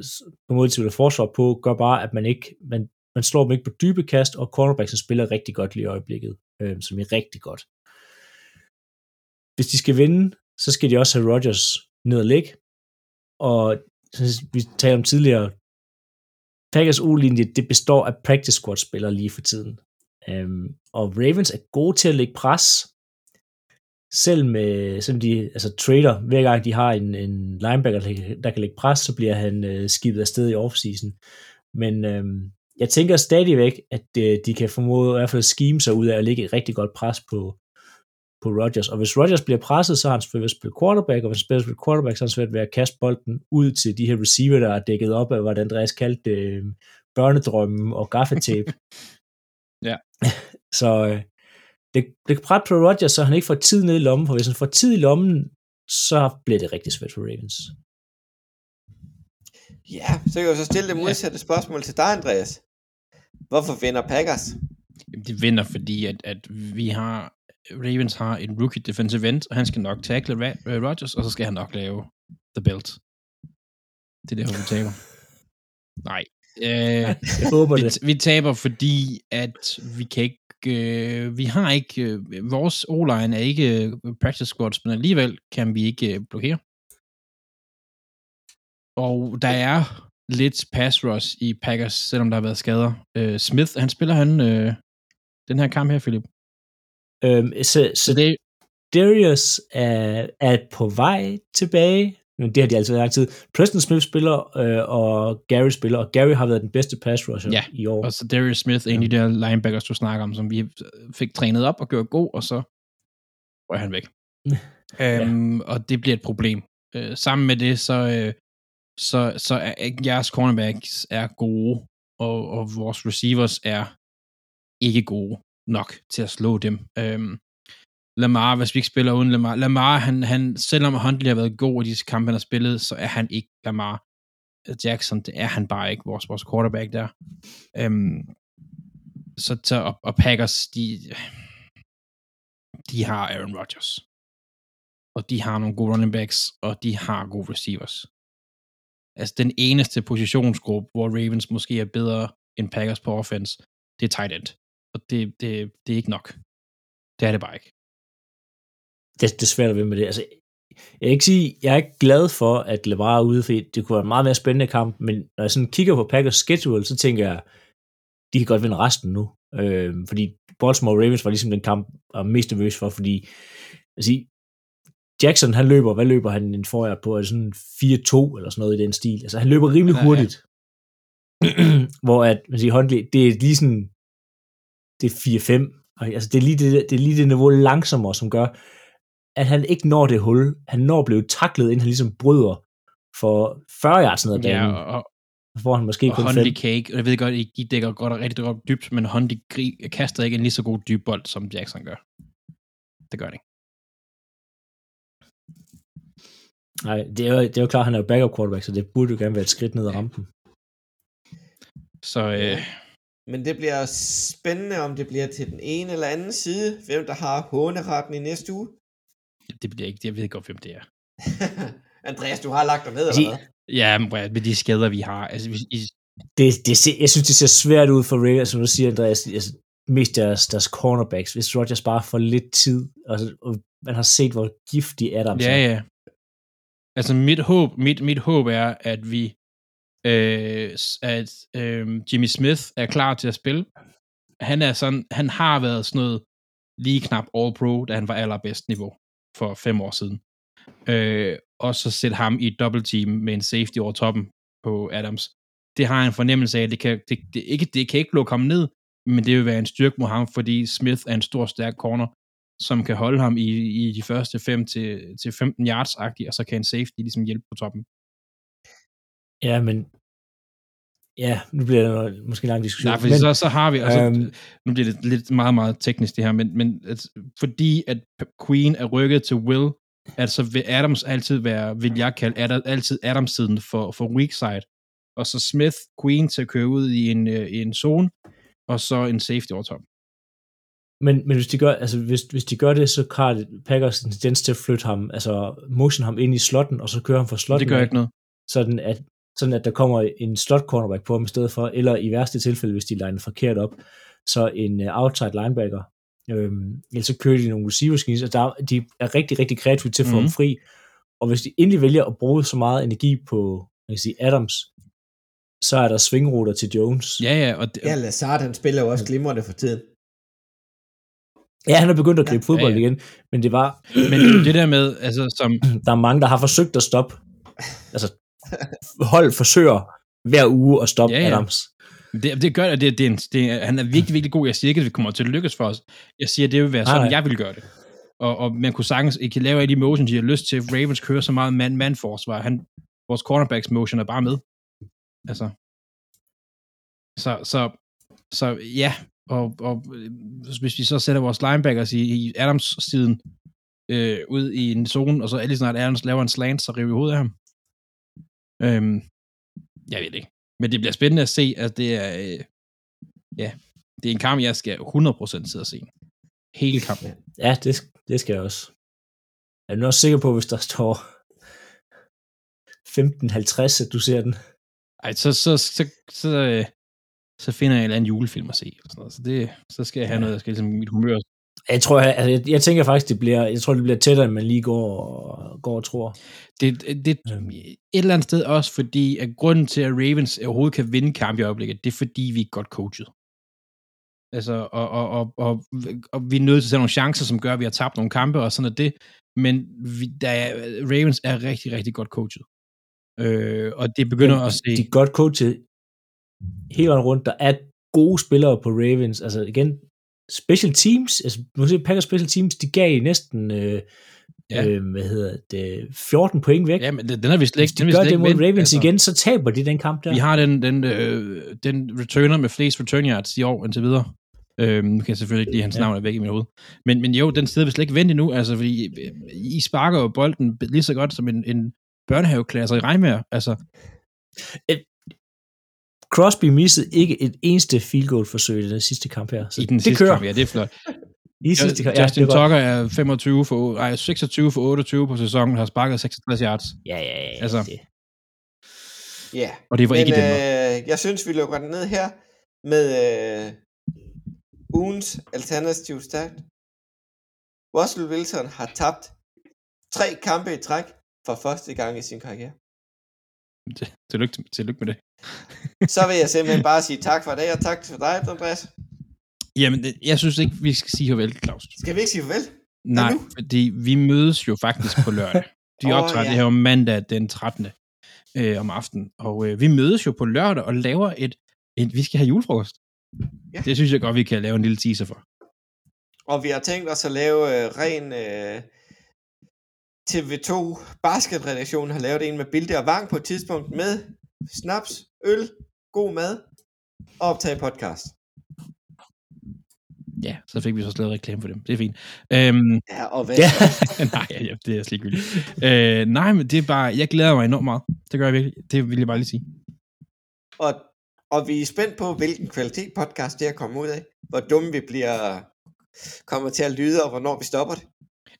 på forsvar på, gør bare, at man ikke man, man slår dem ikke på dybe kast, og cornerbacksen spiller rigtig godt lige i øjeblikket, øh, som er rigtig godt. Hvis de skal vinde, så skal de også have Rodgers ned og ligge, og vi talte om tidligere, Packers U-linje, det består af practice squad spillere lige for tiden. Øhm, og Ravens er gode til at lægge pres, selv med, selvom de altså trader, hver gang de har en, en linebacker, der kan, der kan lægge pres, så bliver han øh, skibet afsted i offseason. Men øhm, jeg tænker stadigvæk, at øh, de kan formode i hvert fald skime sig ud af at lægge et rigtig godt pres på, på Rodgers. Og hvis Rodgers bliver presset, så har han svært ved at spille quarterback, og hvis han spiller quarterback, så har han svært ved at kaste bolden ud til de her receiver, der er dækket op af, hvad Andreas kaldte øh, børnedrømmen og gaffetape. Ja. så øh, det, det kan prette på Rodgers, så han ikke får tid ned i lommen, for hvis han får tid i lommen, så bliver det rigtig svært for Ravens. Ja, så kan jeg jo så stille det modsatte spørgsmål til dig, Andreas. Hvorfor vinder Packers? Jamen, de vinder, fordi at, at vi har Ravens har en rookie defensive end, og han skal nok tackle Ra- Rodgers, og så skal han nok lave the belt. Det er derfor, vi taber. Nej. Øh, Jeg håber vi, det. vi taber, fordi at vi kan ikke øh, vi har ikke øh, vores O-line er ikke øh, practice squads, men alligevel kan vi ikke øh, blokere. Og der er lidt pass rush i Packers, selvom der har været skader. Øh, Smith, han spiller han øh, den her kamp her, Philip. Øhm, så, så Så det, Darius er, er på vej tilbage, men det har de altid været lang tid. Preston Smith spiller, øh, og Gary spiller, og Gary har været den bedste pass rusher Ja, i år. og så Darius Smith, en af de der linebackers, du snakker om, som vi fik trænet op og gjort god, og så røg han væk. øhm, Og det bliver et problem. Øh, sammen med det, så, øh, så, så er jeres cornerbacks er gode, og, og vores receivers er ikke gode nok til at slå dem. Øhm, Lamar, hvis vi ikke spiller uden Lamar, Lamar, han, han, selvom Huntley har været god i disse kampe, han har spillet, så er han ikke Lamar Jackson, det er han bare ikke, vores, vores quarterback der. Øhm, så, så og, og Packers, de, de har Aaron Rodgers. Og de har nogle gode running backs, og de har gode receivers. Altså den eneste positionsgruppe, hvor Ravens måske er bedre end Packers på offense, det er tight end. Og det, det, det er ikke nok. Det er det bare ikke. Det, det er svært at ved med det. Altså, jeg kan ikke sige, jeg er ikke glad for, at Lamar er ude, fordi det kunne være en meget mere spændende kamp, men når jeg sådan kigger på Packers schedule, så tænker jeg, de kan godt vinde resten nu. Øh, fordi Baltimore Ravens var ligesom den kamp, jeg var mest nervøs for, fordi altså, Jackson, han løber, hvad løber han en forhjert på? Er det sådan 4-2 eller sådan noget i den stil? Altså, han løber rimelig Ja, ja. hurtigt. Hvor at, man siger, Huntley, det er lige sådan, det er 4-5. Og Altså, det er, lige det, det er lige det niveau langsommere, som gør, at han ikke når det hul. Han når at blive taklet, inden han ligesom bryder for 40 yards ned ad Ja, banen. og, Så får han måske og kun 5. Huntley Cake, og jeg ved godt, I I dækker godt og rigtig godt dybt, men gri- kaster ikke en lige så god dyb bold, som Jackson gør. Det gør han ikke. Nej, det er, jo, det er jo klart, at han er jo backup quarterback, så det burde jo gerne være et skridt ned ad rampen. Så øh, Men det bliver spændende, om det bliver til den ene eller anden side, hvem der har håneretten i næste uge. Det bliver ikke, jeg ved godt, hvem det er. Andreas, du har lagt dig ned, De- eller hvad? Ja, med de skader, vi har. Altså, hvis, I, Det, det ser, jeg synes, det ser svært ud for Ravens, som du siger, Andreas, altså, mest deres, deres cornerbacks, hvis Rodgers bare får lidt tid, og, og man har set, hvor giftig Adams ja, er. ja. Altså, mit håb, mit, mit håb er, at vi, øh, at øh, Jimmy Smith er klar til at spille. Han er sådan, han har været sådan noget lige knap All-Pro, da han var allerbedst niveau for fem år siden. Øh, og så sætte ham i et double team med en safety over toppen på Adams. Det har jeg en fornemmelse af, det kan, det, det, ikke, det kan ikke lukke ham ned, men det vil være en styrke mod ham, fordi Smith er en stor, stærk corner, som kan holde ham i, i de første 5 til, til 15 yards og så kan en safety ligesom hjælpe på toppen. Ja, men ja, nu bliver det noget, måske en lang diskussion. Nej, fordi men, så, så har vi, altså, øhm, nu bliver det lidt meget, meget teknisk det her, men, men at, fordi at Queen er rykket til Will, at så vil Adams altid være, vil jeg kalde Adam, altid Adams-siden for, for weak side, og så Smith, Queen til at køre ud i en, øh, i en zone, og så en safety over top. men, men hvis de gør, altså hvis, hvis de gør det, så har Packers en tendens til at flytte ham, altså motion ham ind i slotten, og så kører ham fra slotten. Det gør ikke noget. Sådan at, sådan at der kommer en slot cornerback på ham i stedet for, eller i værste tilfælde, hvis de liner forkert op, så en uh, outside linebacker. Øhm, ellers så kører de nogle receiver schemes, og der, er- de er rigtig, rigtig kreative til at få Mhm. ham fri. Og hvis de endelig vælger at bruge så meget energi på man kan sige, Adams, så er der svingruter til Jones. Ja, ja, og det, Ja, Lazard, han spiller jo også glimrende for tiden. Ja, han er begyndt at gribe Ja. fodbold Ja, ja. igen, men det var, men det der med, altså, som, der er mange, der har forsøgt at stoppe. Altså, hold forsøger hver uge at stoppe Ja, ja. Adams. Det, det gør det, det, er en, det, er- han er virkelig, virkelig god. Jeg siger ikke, at det kommer til at lykkes for os. Jeg siger, at det vil være sådan, nej. jeg vil gøre det. Og, og man kunne sagtens ikke lave alle de motions, de har lyst til. Ravens kører så meget man-man-forsvar. Han, vores cornerbacks motion er bare med. Altså. Så, så, så ja, og, og øh, hvis vi så sætter vores linebackers i, i Adams-siden øh, ud i en zone, og så lige snart Adams laver en slant, så river vi hovedet af ham. Øhm, jeg ved det ikke. Men det bliver spændende at se, at det er, øh, ja, det er en kamp, jeg skal 100% sidde og se. Hele kampen. Ja, det, det skal jeg også. Jeg er nu også sikker på, hvis der står 15.50, at du ser den. Ej, så, så, så, så, øh, så finder jeg en eller anden julefilm at se. Og sådan noget. Så, det, så skal jeg have Ja. noget, der skal ligesom mit humør. Jeg tror, jeg, altså, jeg, jeg tænker faktisk, det bliver, jeg tror, det bliver tættere, end man lige går og, går og tror. Det, det Øhm. et eller andet sted også, fordi at grunden til, at Ravens overhovedet kan vinde kamp i øjeblikket, det er fordi, vi er godt coachet. Altså, og, og, og, og, og vi er nødt til at tage nogle chancer, som gør, at vi har tabt nogle kampe, og sådan er det. Men vi, der er, Ravens er rigtig, rigtig godt coachet. Øh, og det begynder at se... De er godt coachet hele rundt. Der er gode spillere på Ravens. Altså igen, special teams, altså nu ser Packers special teams, de gav næsten øh, Ja. øh, hvad hedder det, 14 point væk. Ja, men den er vi slet Hvis ikke, de er vi gør det mod Ravens altså. igen, så taber de den kamp der. Vi har den, den, øh, den returner med flest return yards i år indtil videre. Øhm, nu kan jeg selvfølgelig ikke lige hans Ja. navn er væk i mit hoved. Men, men jo, den sted vi slet ikke vendt endnu, altså fordi øh, I sparker jo bolden lige så godt som en, en børnehaveklasse i regnvejr. Altså, Crosby missede ikke et eneste field goal forsøg i den sidste kamp her. Så i den det sidste kører. kamp, ja, det er flot. I sidste kamp. Ja, Justin det er. Tucker er 25 for, ej, 26 for 28 på sæsonen, har sparket 66 yards. Ja, ja, ja. Altså, det. Ja, Og det var men ikke i Danmark. øh, jeg synes, vi lukker den ned her med øh, ugens alternativ stærkt. Russell Wilson har tabt tre kampe i træk for første gang i sin karriere. Tillykke, tillykke med det. Så vil jeg simpelthen bare sige tak for det, og tak for dig, Andreas. Jamen, jeg synes ikke, vi skal sige farvel, Claus. Skal vi ikke sige farvel? Nej, nu? fordi vi mødes jo faktisk på lørdag. De Åh, optager ja. det her om mandag den 13. Øh, om aftenen. Og øh, vi mødes jo på lørdag og laver et, et vi skal have julefrokost. Ja. Det synes jeg godt, vi kan lave en lille teaser for. Og vi har tænkt os at lave øh, ren øh, TV2 basketredaktionen har lavet en med Bilde og Vang på et tidspunkt med snaps, øl, god mad og optage podcast. Ja, så fik vi så slet reklame for dem. Det er fint. Øhm, Ja, og hvad Ja. nej, ja, det er slet ikke øh, Nej, men det er bare, jeg glæder mig enormt meget. Det gør jeg virkelig. Det vil jeg bare lige sige. Og, og vi er spændt på, hvilken kvalitet podcast det er kommet ud af. Hvor dumme vi bliver kommer til at lyde, og hvornår vi stopper det.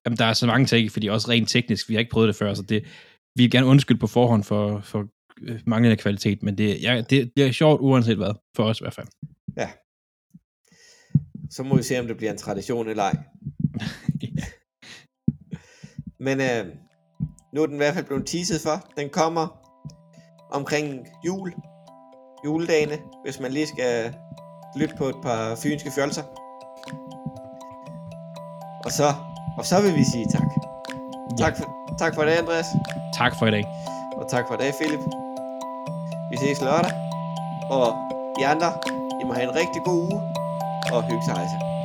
Jamen, der er så mange ting, fordi også rent teknisk, vi har ikke prøvet det før, så det, vi vil gerne undskylde på forhånd for, for manglende kvalitet, men det, ja, det, det er sjovt uanset hvad, for os i hvert fald. Ja. Så må vi se, om det bliver en tradition eller ej. Men øh, nu er den i hvert fald blevet teaset for. Den kommer omkring jul. Juledagene, hvis man lige skal lytte på et par fynske fjolser. Og så, og så vil vi sige tak. Ja. Tak for, tak for det, Andreas. Tak for i dag. Og tak for det, Philip. Vi ses lørdag. Og I andre, I må have en rigtig god uge. Og hygge sig.